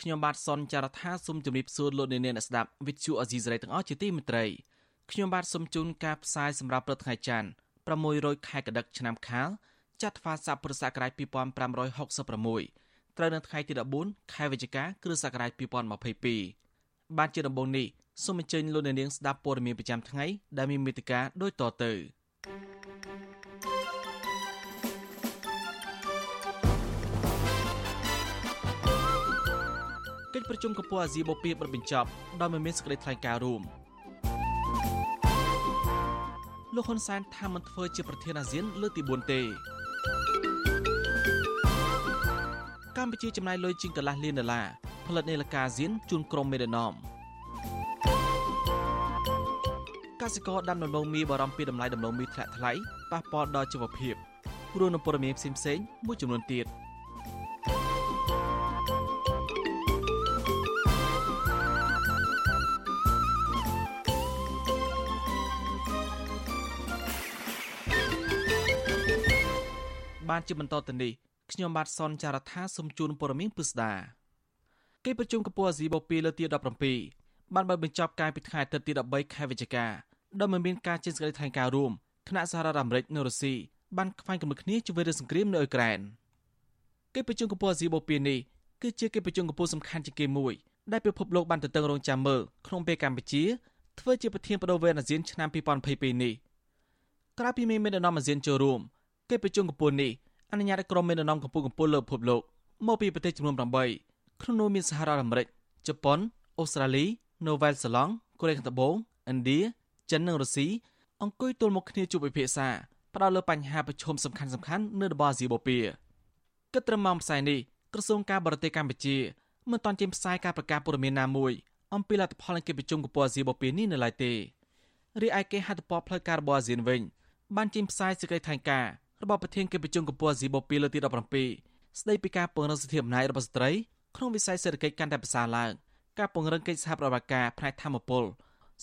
ខ្ញុំបាទសនចាររថាសូមជម្រាបសួរលោកអ្នកនាងអ្នកស្ដាប់វិទ្យុអេស៊ីសរ៉ៃទាំងអស់ជាទីមេត្រីខ្ញុំបាទសូមជូនការផ្សាយសម្រាប់ព្រឹកថ្ងៃច័ន្ទ600ខែកដិកឆ្នាំខាលចត្វាស័កពុរសករាជ2566ត្រូវនៅថ្ងៃទី14ខែវិច្ឆិកាគ្រិស្តសករាជ2022បាទជាដំបូងនេះសូមអញ្ជើញលោកអ្នកនាងស្ដាប់ព័ត៌មានប្រចាំថ្ងៃដែលមានមេត្តាដូចតទៅ ប្រជុំកំពូលអាស៊ីបូព៌ាបិទបញ្ចប់ដោយមិនមានសេចក្តីថ្លែងការណ៍រួមលោកហ៊ុនសែនថាមិនធ្វើជាប្រធានអាស៊ានលើកទី4ទេកម្ពុជាចំណាយលុយជាងកន្លះលានដុល្លារផលិតនាឡិកាអាស៊ានជូនក្រុមមេដាណមកសិករដាំដំឡូងមីបារម្ភពីតម្លៃដំឡូងមីធ្លាក់ថ្លៃប៉ះពាល់ដល់ជីវភាពរួមនឹងព័ត៌មានផ្សេងៗមួយចំនួនទៀត។ បានជាបន្តទៅនេះខ្ញុំបាទសនចាររថាសូមជូនព័ត៌មានពិស្ដាកិច្ចប្រជុំកំពូលអាស៊ីបូព៌ាលើកទី17បានបើកបញ្ចប់កាលពីថ្ងៃអាទិត្យទី13ខែវិច្ឆិកាដោយមិនមានការចេញសេចក្តីថ្លែងការណ៍រួមគណៈសហរដ្ឋអាមេរិកនិងរុស្ស៊ីបានខ្វែងគំនិតគ្នាជាមួយរឿងសង្គ្រាមនៅអ៊ុយក្រែនកិច្ចប្រជុំកំពូលអាស៊ីបូព៌ានេះគឺជាកិច្ចប្រជុំកំពូលសំខាន់ជាងគេមួយដែលពិភពលោកបានទន្ទឹងរង់ចាំមើលក្នុងពេលកម្ពុជាធ្វើជាប្រធានបដូវវេនអាស៊ានឆ្នាំ2022នេះក្រៅពីមានមេដឹកនាំអាស៊ានចូលរួមកិច្ចប្រជុំកំពូលនេះ អនុញ្ញាតឲ្យក្រុមមេដឹកនាំកម្ពុជាកម្ពុជាលើពិភពលោកមកពីប្រទេសចំនួន8ក្នុងនោះមានសហរដ្ឋអាមេរិកជប៉ុនអូស្ត្រាលីនូវែលសេឡង់កូរ៉េខាងត្បូងឥណ្ឌាចិននិងរុស្ស៊ីអង្គុយទល់មុខគ្នាជួបពិភាក្សាផ្ដោតលើបញ្ហាប្រឈមសំខាន់សំខាន់នៅតំបន់អាស៊ីបូព៌ាគិតត្រឹមម៉ោងផ្សាយនេះក្រសួងការបរទេសកម្ពុជាមិនទាន់ចេញផ្សាយការប្រកាសព័ត៌មានណាមួយអំពីលទ្ធផលនៃកិច្ចប្រជុំកម្ពុជាអាស៊ីបូព៌ានេះនៅឡើយទេរីឯគេហត្ថព័ត៌ផ្លូវការរបស់អាស៊ានវិញបានចេញផ្សាយសេចក្តីថ្លែងការណ៍ របស់ប្រធានកិច្ចប្រជុំកំពូលអាស៊ីបូព៌ាលើកទី17ស្ដីពីការពង្រឹងសិទ្ធិអំណាចរបស់ស្ត្រីក្នុងវិស័យសេដ្ឋកិច្ចកាន់តែប្រសើរឡើងការពង្រឹងកិច្ចសហប្រតិបត្តិការផ្នែកធម្មពល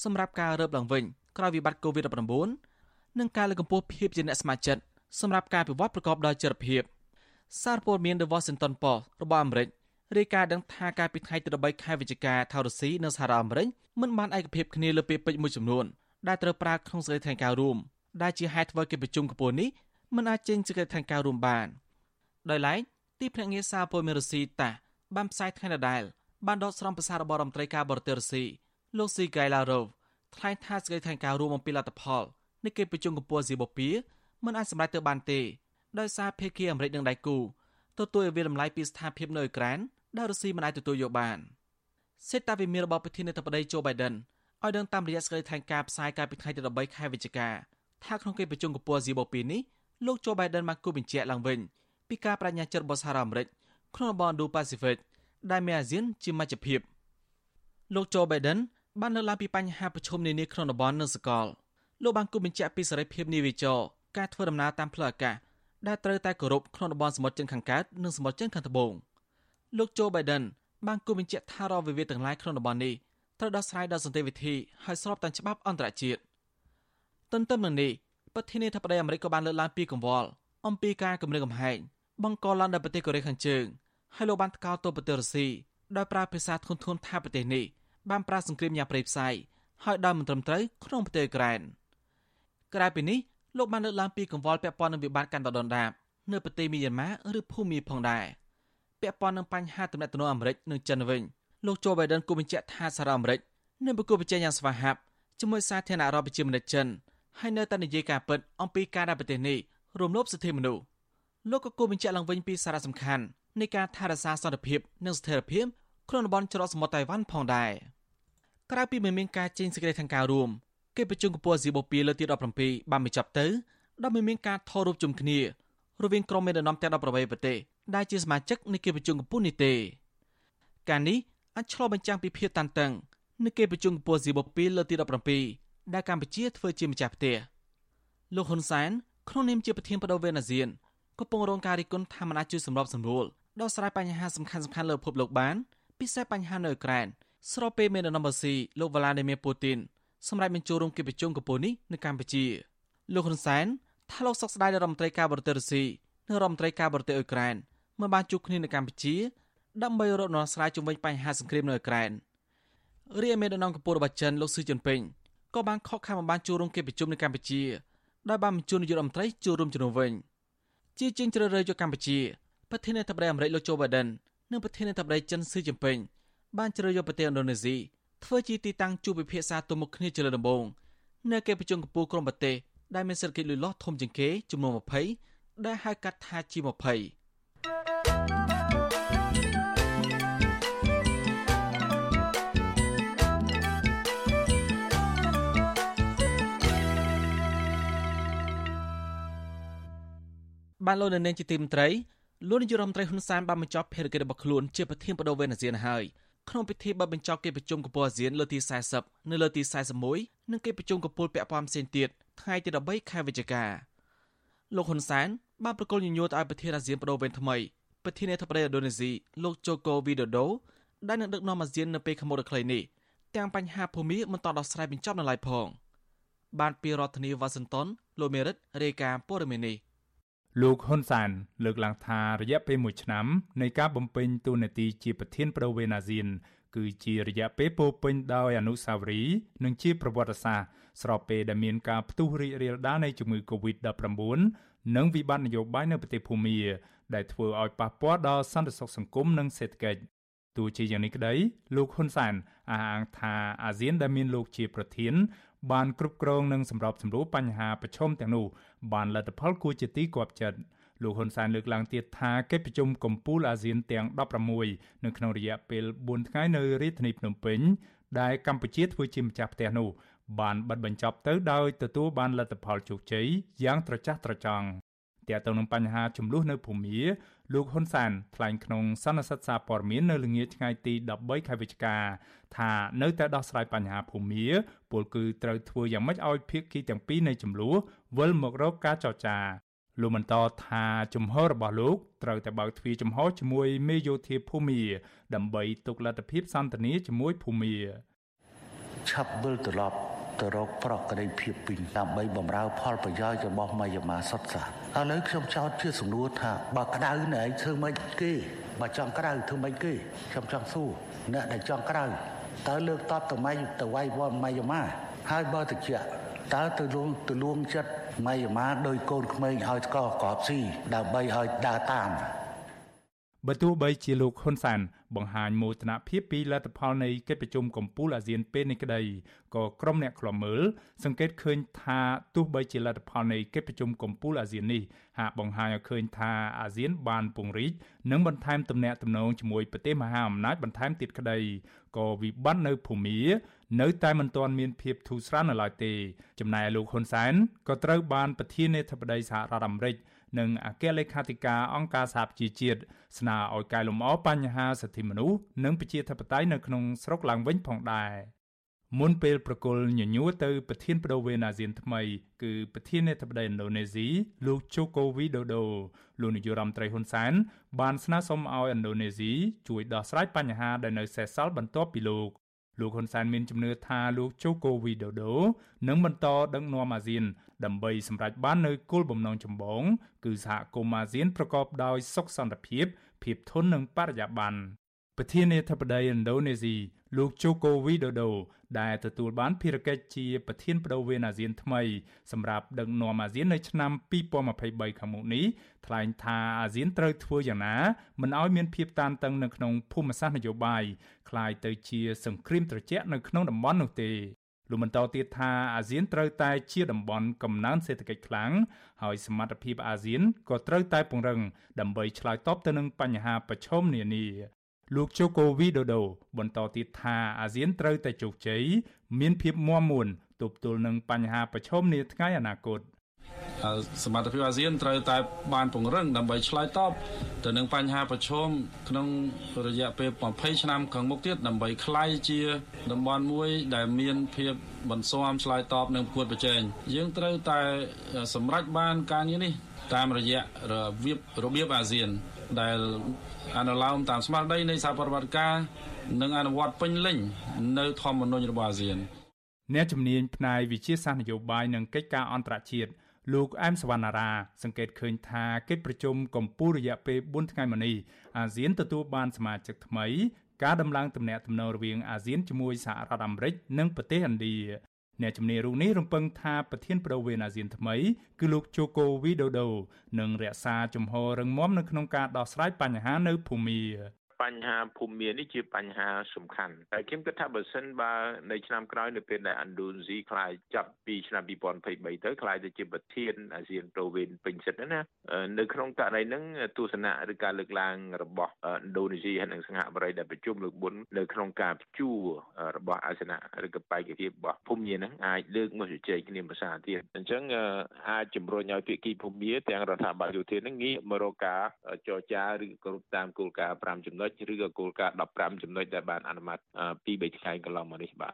សម្រាប់ការរើបឡើងវិញក្រោយវិបត្តិ COVID-19 និងការលើកកម្ពស់ភាពជាអ្នកស្ម័គ្រចិត្តសម្រាប់ការពិវត្តប្រកបដោយចីរភាពសារព័ត៌មាន The Washington Post របស់អាមេរិករាយការណ៍ដឹងថាការពីថ្ងៃទី13ខែវិច្ឆិកាថារុស្ស៊ីនិងសហរដ្ឋអាមេរិកមិនបានឯកភាពគ្នាលើពាក្យពេចន៍មួយចំនួនដែលត្រូវប្រើក្នុងសេចក្តីថ្លែងការណ៍រួមដែលជាហេតុធ្វើកិច្ចប្រជុំកំពូលនេះ មិនអាចចេញសេចក្តីថ្លែងការណ៍រួមបានដោយឡែកទីភ្នាក់ងារសារព័ត៌មានរុស្ស៊ីតាសបានផ្សាយថ្ងៃដដែលបានដកស្រង់ប្រសាសន៍របស់រដ្ឋមន្ត្រីការបរទេសរុស្ស៊ីលោកស៊ីហ្គៃឡារ៉ូវថ្លែងថាសេចក្តីថ្លែងការណ៍រួមអំពីលទ្ធផលនៃកិច្ចប្រជុំកំពូលស៊ីបូព៌ាមិនអាចសម្រេចទៅបានទេដោយសារភាគីអាមេរិកនិងដៃគូទទួលឲ្យវាតម្លៃពីស្ថានភាពនៅអ៊ុយក្រែនដែលរុស្ស៊ីមិនអាចទទួលយកបានសេតាវិមានរបស់ប្រធានាធិបតីโจ Biden ឲ្យដឹងតាមរយៈសេចក្តីថ្លែងការណ៍ផ្សាយកាលពីថ្ងៃទី13ខែវិច្ឆិកាថាក្នុងកិច្ចប្រជុំកំពូលស៊ីបូព៌ានេះ លោកโจ Biden បានគូបញ្ជាក់ឡើងវិញពីការបដិញ្ញាចិត្តរបស់សហរដ្ឋអាមេរិកក្នុងតំបន់ Indo-Pacific ដែលមានអាស៊ានជាមជ្ឈភាពលោក Joe Biden បានលើកឡើងពីបញ្ហាប្រឈមនានាក្នុងតំបន់និងសកលលោកបានគូបញ្ជាក់ពីសេរីភាពនាវាចរការធ្វើដំណើរតាមផ្លូវអាកាសដែលត្រូវតែគោរពក្នុងតំបន់សមុទ្រចិនខាងកើតនិងសមុទ្រចិនខាងត្បូងលោក Joe Biden បានគូបញ្ជាក់ថារាល់វិវាទទាំងឡាយក្នុងតំបន់នេះត្រូវដោះស្រាយដោយសន្តិវិធីហើយស្របតាមច្បាប់អន្តរជាតិទន្ទឹមនឹងនេះ ប្រធានាធិបតីអាមេរិកក៏បានលើកឡើងពីកង្វល់អំពីការគម្រាមកំហែងបង្កឡើងដោយប្រទេសកូរ៉េខាងជើងហើយលោកបានថ្កោលទោសប្រទេសរុស្ស៊ីដោយប្រើភាសាធ្ងន់ធ្ងរថាប្រទេសនេះបានប្រាសង្គ្រាមយ៉ាងព្រៃផ្សៃហើយដោយមិនត្រឹមត្រូវក្នុងប្រទេសអ៊ុក្រែនក្រៅពីនេះលោកបានលើកឡើងពីកង្វល់ពាក់ព័ន្ធនឹងវិបត្តិកាន់ដដនដាបនៅប្រទេសមីយ៉ាន់ម៉ាឬភូមាផងដែរពាក់ព័ន្ធនឹងបញ្ហាទំនាក់ទំនងអាមេរិកនិងចិនវិញលោកโจ Biden គូបញ្ជាក់ថាសហរដ្ឋអាមេរិកនឹងប្រគល់ប្រជែងយ៉ាងស្វាហាប់ជាមួយសាធារណរដ្ឋប្រជាមានិតចិន ហើយនៅតែនិយាយការពិតអំពីការដែលប្រទេសនេះរំលោភសិទ្ធិមនុស្សលោកក៏គូបញ្ជាក់ឡើងវិញពីសារៈសំខាន់នៃការថែរក្សាសន្តិភាពនិងស្ថិរភាពក្នុងតំបន់ច្រកសមុទ្រតៃវ៉ាន់ផងដែរក្រៅពីមិនមានការចេញសេចក្តីថ្លែងការណ៍រួមកិច្ចប្រជុំកំពូលអាស៊ីបូព៌ាលើកទី17បានបញ្ចប់ទៅដោយមិនមានការថតរូបជុំគ្នារវាងក្រុមមេដឹកនាំទាំង18ប្រទេសដែលជាសមាជិកនៃកិច្ចប្រជុំកំពូលនេះទេការនេះអាចឆ្លុះបញ្ចាំងពីភាពតានតឹងនៅកិច្ចប្រជុំកំពូលស៊ីបពីលើទី17 ដែលកម្ពុជាធ្វើជាម្ចាស់ផ្ទះលោកហ៊ុនសែនក្នុងនាមជាប្រធានបដូវវេនអាស៊ានកំពុងរងការរិះគន់ថាមិនអាចជួយសម្របសម្រួលដោះស្រាយបញ្ហាសំខាន់សំខាន់លើពិភពលោកបានពិសេសបញ្ហានៅអ៊ុក្រែនស្របពេលមេដឹកនាំរុស្ស៊ីលោកវ្លាឌីមៀពូទីនសម្រាប់បញ្ចូលរួមកិច្ចប្រជុំកំពូលនេះនៅកម្ពុជាលោកហ៊ុនសែនថាលោកសុកស្ដាយរដ្ឋមន្ត្រីការបរទេសរុស្ស៊ីនិងរដ្ឋមន្ត្រីការបរទេសអ៊ុក្រែនមិនបានជួបគ្នានៅកម្ពុជាដើម្បីរកដំណោះស្រាយជុំវិញបញ្ហាសង្គ្រាមនៅអ៊ុក្រែនរាជមេដឹកនាំកម្ពុជារបស់ចិនលោកស៊ឺជីនពីង ក៏បានខកខានមិនបានចូលរួមកិច្ចប្រជុំនៅកម្ពុជាដោយបានបញ្ជូននាយករដ្ឋមន្ត្រីចូលរួមជំនួសវិញជាជាងជ្រើសរើសយកកម្ពុជាប្រធានាធិបតីអាមេរិកលោកโจ Biden និងប្រធានាធិបតីចិនស៊ឺជីនពីងបានជ្រើសយកប្រទេសឥណ្ឌូនេស៊ីធ្វើជាទីតាំងជួបពិភាក្សាទល់មុខគ្នាជាលើកដំបូងនៅកិច្ចប្រជុំកំពូលក្រុមប្រទេសដែលមានសេដ្ឋកិច្ចលូតលាស់ធំជាងគេចំនួន20ដែលហៅកាត់ថា G20 បានលោកនៅនាងជាទីមន្ត្រីលោកនាយករដ្ឋមន្ត្រីហ៊ុនសែនបានបញ្ចប់ភារកិច្ចរបស់ខ្លួនជាប្រធានបដូវវេនអាស៊ានហើយក្នុងពិធីបិទបញ្ចប់កិច្ចប្រជុំកំពូលអាស៊ានលើកទី40នៅលើកទី41និងកិច្ចប្រជុំកំពូលពាក់ព័ន្ធផ្សេងទៀតថ្ងៃទី13ខែវិច្ឆិកាលោកហ៊ុនសែនបានប្រកល់ញញួរទៅឲ្យប្រធានអាស៊ានបដូវវេនថ្មីប្រធានាធិបតីឥណ្ឌូនេស៊ីលោកជូកូវីដូដូដែលនឹងដឹកនាំអាស៊ាននៅពេលខាងមុខដ៏ខ្លីនេះទាំងបញ្ហាភូមិមិនតដោះស្រាយបញ្ចប់នៅឡើយផងបានពីរដ្ឋធានីវ៉ាស៊ីនតោនលោកមេរិតរាយការណ៍ព័ត៌មាននេះ លោកហ៊ុនសានលើកឡើងថារយៈពេល1ឆ្នាំនៃការបំពេញតួនាទីជាប្រធានប្រវេណាស៊ាន គឺជារយៈពេលពោពេញដោយអនុស្សាវរីយ៍និងជាប្រវត្តិសាស្ត្រស្របពេលដែលមានការផ្ទុះរីករាលដាលនៃជំងឺ Covid-19 និងវិបត្តិនយោបាយនៅប្រទេសភូមាដែលធ្វើឲ្យប៉ះពាល់ដល់សន្តិសុខសង្គមនិងសេដ្ឋកិច្ចទោះជាយ៉ាងនេះក្តីលោកហ៊ុនសែនអះអាងថាអាស៊ានដែលមានលោកជាប្រធាន បានគ្រប់គ្រងនិងសម្របសម្រួលបញ្ហាប្រឈមទាំងនោះបានលទ្ធផលគួរជាទីគាប់ចិត្តលោកហ៊ុនសែនលើកឡើងទៀតថាកិច្ចប្រជុំកំពូលអាស៊ានទាំង16នៅក្នុងរយៈពេល4ថ្ងៃនៅរាជធានីភ្នំពេញដែលកម្ពុជាធ្វើជាម្ចាស់ផ្ទះនោះបានបិទបញ្ចប់ទៅដោយទទួលបានលទ្ធផលជោគជ័យយ៉ាងត្រចះត្រចង់ទាក់ទងនឹងបញ្ហាចំនួននៅភូមា លោកហ៊ុនសានថ្លែងក្នុងសន្និសីទសារព័ត៌មាននៅល្ងាចថ្ងៃទី13ខែវិច្ឆិកាថានៅតែដោះស្រាយបញ្ហាភូមាពលគឺត្រូវធ្វើយ៉ាងម៉េចឲ្យភាគីទាំងពីរនៃចំនួនវិលមករកការចរចាលោកបន្តថាជំហររបស់លោកត្រូវតែបើកទ្វារចំហជាមួយមេយោធាភូមាដើម្បីទុកលទ្ធភាពសន្តិនិកជាមួយភូមាឆាប់វិលត្រឡប់ទៅរកប្រក្តីភាពពីដើម្បីបំរើផលប្រយោជន៍របស់ម៉ាយាមាសុទ្ធសាធ ឥឡូវខ្ញុំចោទជាសំណួរថាបើក្តៅណែឯងធ្វើម៉េចគេបើចង់ក្តៅធ្វើម៉េចគេខ្ញុំចង់សួរអ្នកដែលចង់ក្តៅតើលើកតបទៅម៉ៃទៅវាយវល់ម៉ាយាមាហើយបើតិចតើទៅលួងទៅលួងចិត្តម៉ាយាមាដោយកូនក្មេងឲ្យស្កក្របស៊ីដើម្បីឲ្យដើរតាមបើទោះបីជាលោកហ៊ុនសាន បង្ហាញមោទនភាពពីលទ្ធផលនៃកិច្ចប្រជុំកំពូលអាស៊ានពេលនេះក្តីក៏ក្រុមអ្នកខ្លាំមើលសង្កេតឃើញថាទោះបីជាលទ្ធផលនៃកិច្ចប្រជុំកំពូលអាស៊ាននេះហាក់បង្ហាញឲ្យឃើញថាអាស៊ានបានពង្រីកនិងបន្ថែមទំនាក់ទំនងជាមួយប្រទេសមហាអំណាចបន្ថែមទៀតក្តីក៏វិបត្តិនៅភូមានៅតែមិនទាន់មានភាពធូរស្រាលនៅឡើយទេ ចំណែកលោកហ៊ុនសែនក៏ត្រូវបានប្រធានាធិបតីសហរដ្ឋអាមេរិក និងអគ្គលេខាធិការអង្គការសហប្រជាជាតិស្នើឲ្យកែលម្អបញ្ហាសិទ្ធិមនុស្សនិងប្រជាធិបតេយ្យនៅក្នុងស្រុកឡើងវិញផងដែរមុនពេលប្រគល់ញញួរទៅប្រធានបដូវេនអាស៊ានថ្មី គឺប្រធានាធិបតីឥណ្ឌូនេស៊ីលោកជូកូវីដូដូលោកនាយរដ្ឋមន្ត្រីហ៊ុនសែនបានស្នើសុំឲ្យឥណ្ឌូនេស៊ីជួយដោះស្រាយបញ្ហាដែលនៅសេសសល់បន្ទាប់ពីលោក លោកហ៊ុនសែនមានជំនឿថាលោកជូកូវីដូដូនឹងបន្តដឹកនាំអាស៊ាន ដើម្បីសម្រេចបាននូវគោលបំណងចម្បងគឺសហគមន៍អាស៊ានប្រកបដោយសុខសន្តិភាពភាពធន់និងបរិយាបន្ន ប្រធានាធិបតីឥណ្ឌូនេស៊ីលោកជូកូវីដូដូដែលទទួលបានភារកិច្ចជាប្រធានបដូវវេនអាស៊ានថ្មីសម្រាប់ដឹកនាំអាស៊ាននៅឆ្នាំ2023ខាងមុខនេះថ្លែងថាអាស៊ានត្រូវធ្វើយ៉ាងណាមិនឲ្យមានភាពតានតឹងនៅក្នុងភូមិសាស្ត្រនយោបាយคล้ายទៅជាសង្គ្រាមត្រជាក់នៅក្នុងតំបន់នោះទេលោកបន្តទៀតថាអាស៊ានត្រូវតែជាតំបន់កំណើនសេដ្ឋកិច្ចខ្លាំងហើយសមត្ថភាពអាស៊ានក៏ត្រូវតែពង្រឹងដើម្បីឆ្លើយតបទៅនឹងបញ្ហាប្រឈមនានា លោកជូកូវីដូដូបន្តទៀតថាអាស៊ានត្រូវតែជោគជ័យមានភាពមាំមួនទប់ទល់នឹងបញ្ហាប្រឈមនាថ្ងៃអនាគតសមត្ថភាពអាស៊ានត្រូវតែបានពង្រឹងដើម្បីឆ្លើយតបទៅនឹងបញ្ហាប្រឈមក្នុងរយៈពេល20ឆ្នាំខាងមុខទៀតដើម្បីក្លាយជាតំបន់មួយដែលមានភាពបន្ស៊ាំឆ្លើយតបនឹងប្រកួតប្រជែងយើងត្រូវតែសម្រេចបានការងារនេះតាមរយៈរបៀបរបៀបអាស៊ាន ដែលអនុលោមតាមស្មារតីនៃសហប្រតិបត្តិការនិងអនុវត្តពេញលេញនៅធម្មនុញ្ញរបស់អាស៊ានអ្នកជំនាញផ្នែកវិជាសាស្ត្រនយោបាយនិងកិច្ចការអន្តរជាតិលោកអែមសវណ្ណារា សង្កេតឃើញថាកិច្ចប្រជុំកំពូលរយៈពេល4ថ្ងៃមុននេះអាស៊ានទទួលបានសមាជិកថ្មីការដំឡើងទំនាក់ទំនងរវាងអាស៊ានជាមួយសហរដ្ឋអាមេរិកនិងប្រទេសឥណ្ឌា អ្នកជំនាញរូបនេះរំពឹងថាប្រធានប្រវេនអាស៊ានថ្មីគឺលោកជូកូវីដូដូនឹងរក្សាជំហររឹងមាំនៅក្នុងការដោះស្រាយបញ្ហានៅភូមា បញ្ហាភូមិមាននេះជាបញ្ហាសំខាន់តែខ្ញុំគិតថាបើសិនបើនៅឆ្នាំក្រោយនៅពេលដែលឥណ្ឌូនេស៊ីខ្លាយចាប់ពីឆ្នាំ2023ទៅខ្លាយទៅជាប្រធានអាស៊ានប្រូវិនពេញសិទ្ធណានៅក្នុងករណីហ្នឹងទស្សនៈឬការលើកឡើងរបស់ឥណ្ឌូនេស៊ីហើយនិងសង្ហបុរីដែលប្រជុំលើក4នៅក្នុងការព្យួររបស់អាសនៈឬក៏បេក្ខភាពរបស់ភូមិមានហ្នឹងអាចលើកមកជជែកគ្នាភាសាទៀតអញ្ចឹងអាចជំរុញឲ្យភាគីភូមិទាំងរដ្ឋាភិបាលយោធាហ្នឹងងាកមករកការចរចាឬក៏គ្រប់តាមគោលការណ៍5ចំណុចឬក៏គោលការណ៍15ចំណុចដែលបានអនុម័តពី3ថ្ងៃកន្លងមកនេះបាទ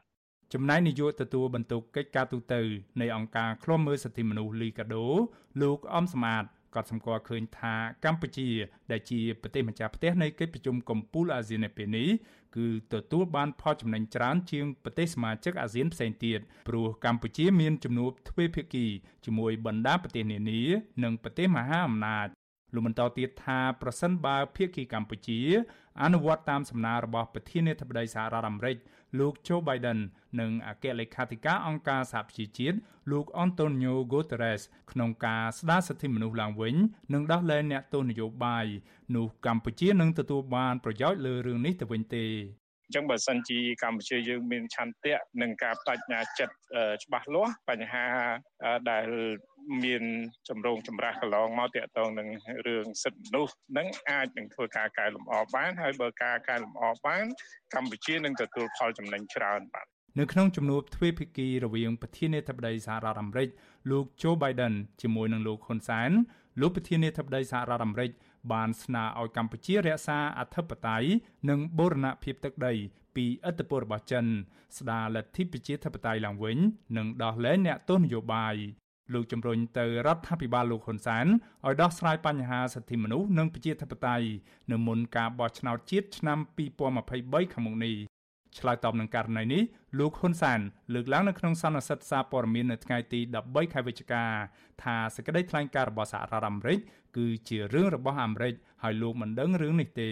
ចំណែកនាយកទទួលបន្ទុកកិច្ចការទូតនៃអង្គការឃ្លាំមើលសិទ្ធិមនុស្សលីកាដូ លោកអំសមាតក៏សម្គាល់ឃើញថាកម្ពុជា ដែលជាប្រទេសម្ចាស់ផ្ទះនៃកិច្ចប្រជុំកំពូលអាស៊ាននៅពេលនេះគឺទទួលបានផលចំណេញច្រើនជាងប្រទេសសមាជិកអាស៊ានផ្សេងទៀតព្រោះកម្ពុជាមានជំនួបទ្វេភាគីជាមួយបណ្ដាប្រទេសនានា និងប្រទេសមហាអំណាច លោកបន្តទៀតថាប្រសិនបើភាគីកម្ពុជា អនុវត្តតាមសំណើរបស់ប្រធានាធិបតីសហរដ្ឋអាមេរិកលោក Joe Biden និងអគ្គលេខាធិការអង្គការសហប្រជាជាតិលោក Antonio Guterres ក្នុងការស្ដារសិទ្ធិមនុស្សឡើងវិញនិងដោះលែងអ្នកទោសនយោបាយនោះកម្ពុជានឹងទទួលបានប្រយោជន៍លើរឿងនេះទៅវិញទេ អញ្ចឹងបើសិនជាកម្ពុជាយើងមានឆន្ទៈនិងការបដិញ្ញាចិត្តច្បាស់លាស់បញ្ហាដែលមានចម្រងចម្រាស់កន្លងមកតាក់ទងនឹងរឿងសិទ្ធិមនុស្សនឹងអាចនឹងធ្វើការកែលម្អបានហើយបើការកែលម្អបានកម្ពុជានឹងទទួលផលចំណេញច្រើនបាទនៅក្នុងជំនួបទ្វេភាគីរវាងប្រធានាធិបតីសហរដ្ឋអាមេរិកលោក Joe Biden ជាមួយនឹងលោកហ៊ុនសែនលោកប្រធានាធិបតីសហរដ្ឋអាមេរិក បានស្នើឲ្យកម្ពុជារក្សាអធិបតេយ្យនិងបូរណភាពទឹកដី ពីឥទ្ធិពលរបស់ចិន ស្ដារលទ្ធិប្រជាធិបតេយ្យឡើងវិញ និងដោះលែងអ្នកទោសនយោបាយលោកជំរុញទៅរដ្ឋាភិបាលលោកហ៊ុនសែនឲ្យដោះស្រាយបញ្ហាសិទ្ធិមនុស្សនិងប្រជាធិបតេយ្យនៅមុនការបោះឆ្នោតជាតិឆ្នាំ2023ខាងមុខនេះឆ្លើយតបនឹងករណីនេះលោកហ៊ុនសែនលើកឡើងនៅក្នុងសន្និសីទសារព័ត៌មាននៅថ្ងៃទី13ខែវិច្ឆិកាថាសេចក្តីថ្លែងការណ៍របស់សហរដ្ឋអាមេរិក គឺជារឿងរបស់អាមេរិកហើយលោកមិនដឹងរឿងនេះទេ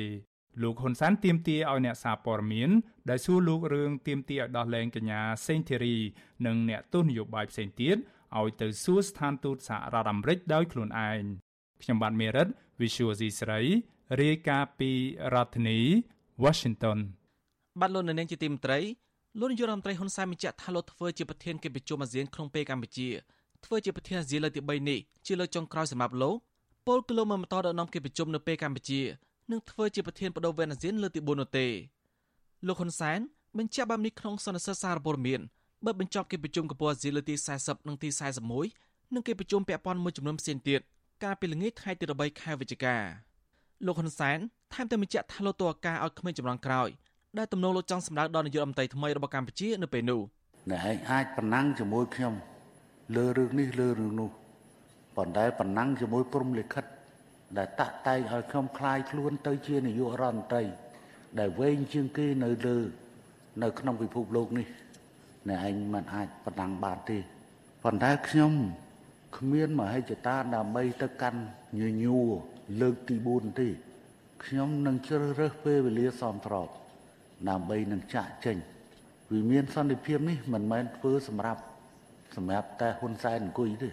លោកហ៊ុនសែនទាមទារឲ្យអ្នកសារព័ត៌មានដែលសួរលោករឿងទាមទារឲ្យដោះលែងកញ្ញាសេងធីរីនិងអ្នកទស្សនយោបាយផ្សេងទៀតឲ្យទៅសួរស្ថានទូតសហរដ្ឋអាមេរិកដោយខ្លួនឯងខ្ញុំបាទមេរិត Visual C ស្រីរាយការណ៍ពីរដ្ឋធានី Washington បាទលោកនាងជាទីមេត្រីលោកនាយករដ្ឋមន្ត្រីហ៊ុនសែនបញ្ជាក់ថាលោកធ្វើជាប្រធានកិច្ចប្រជុំអាស៊ានក្នុងពេលកម្ពុជាធ្វើជាប្រធានអាស៊ានលើកទី3នេះជាលើកចុងក្រោយសម្រាប់លោក ពលគឺលោកមិនបន្តដឹកនាំកិច្ចប្រជុំនៅពេលកម្ពុជានឹងធ្វើជាប្រធានបដូវវេនអាស៊ានលើកទី4នោះទេលោកហ៊ុនសែនបញ្ជាក់បែបនេះក្នុងសន្និសីទសារព័ត៌មានបើបញ្ចប់កិច្ចប្រជុំកំពូលអាស៊ីលើកទី40និងទី41និងកិច្ចប្រជុំពាក់ព័ន្ធមួយចំនួនផ្សេងទៀតកាលពីល្ងាចថ្ងៃទី13ខែវិច្ឆិកាលោកហ៊ុនសែនថែមទាំងបញ្ជាក់ថាលោកតួអាការឲ្យក្មេងចម្លងក្រោយដែលទំនងលោកចង់សម្ដៅដល់នាយករដ្ឋមន្ត្រីថ្មីរបស់កម្ពុជានៅពេលនោះអ្នកឯងអាចប្រណាំងជាមួយខ្ញុំលើរឿងនេះលើរឿងនោះ ប៉ុន្តែប្រណាំងជាមួយព្រំលិខិតដែលតាក់តែងឲ្យខ្ញុំคลายខ្លួនទៅជានាយករដ្ឋមន្ត្រីដែលវែងជាងគេនៅលើនៅក្នុងពិភពលោកនេះអ្នកឯងមិនអាចប្រណាំងបានទេប៉ុន្តែខ្ញុំគ្មានមហិច្ឆតាដើម្បីទៅកាន់ញញួរលើកទី4ទេខ្ញុំនឹងជ្រើសរើសពេលវេលាសមស្របដើម្បីនឹងចាក់ចេញវិមានសន្តិភាពនេះមិនមែនធ្វើសម្រាប់សម្រាប់តែហ៊ុនសែនអង្គុយទេ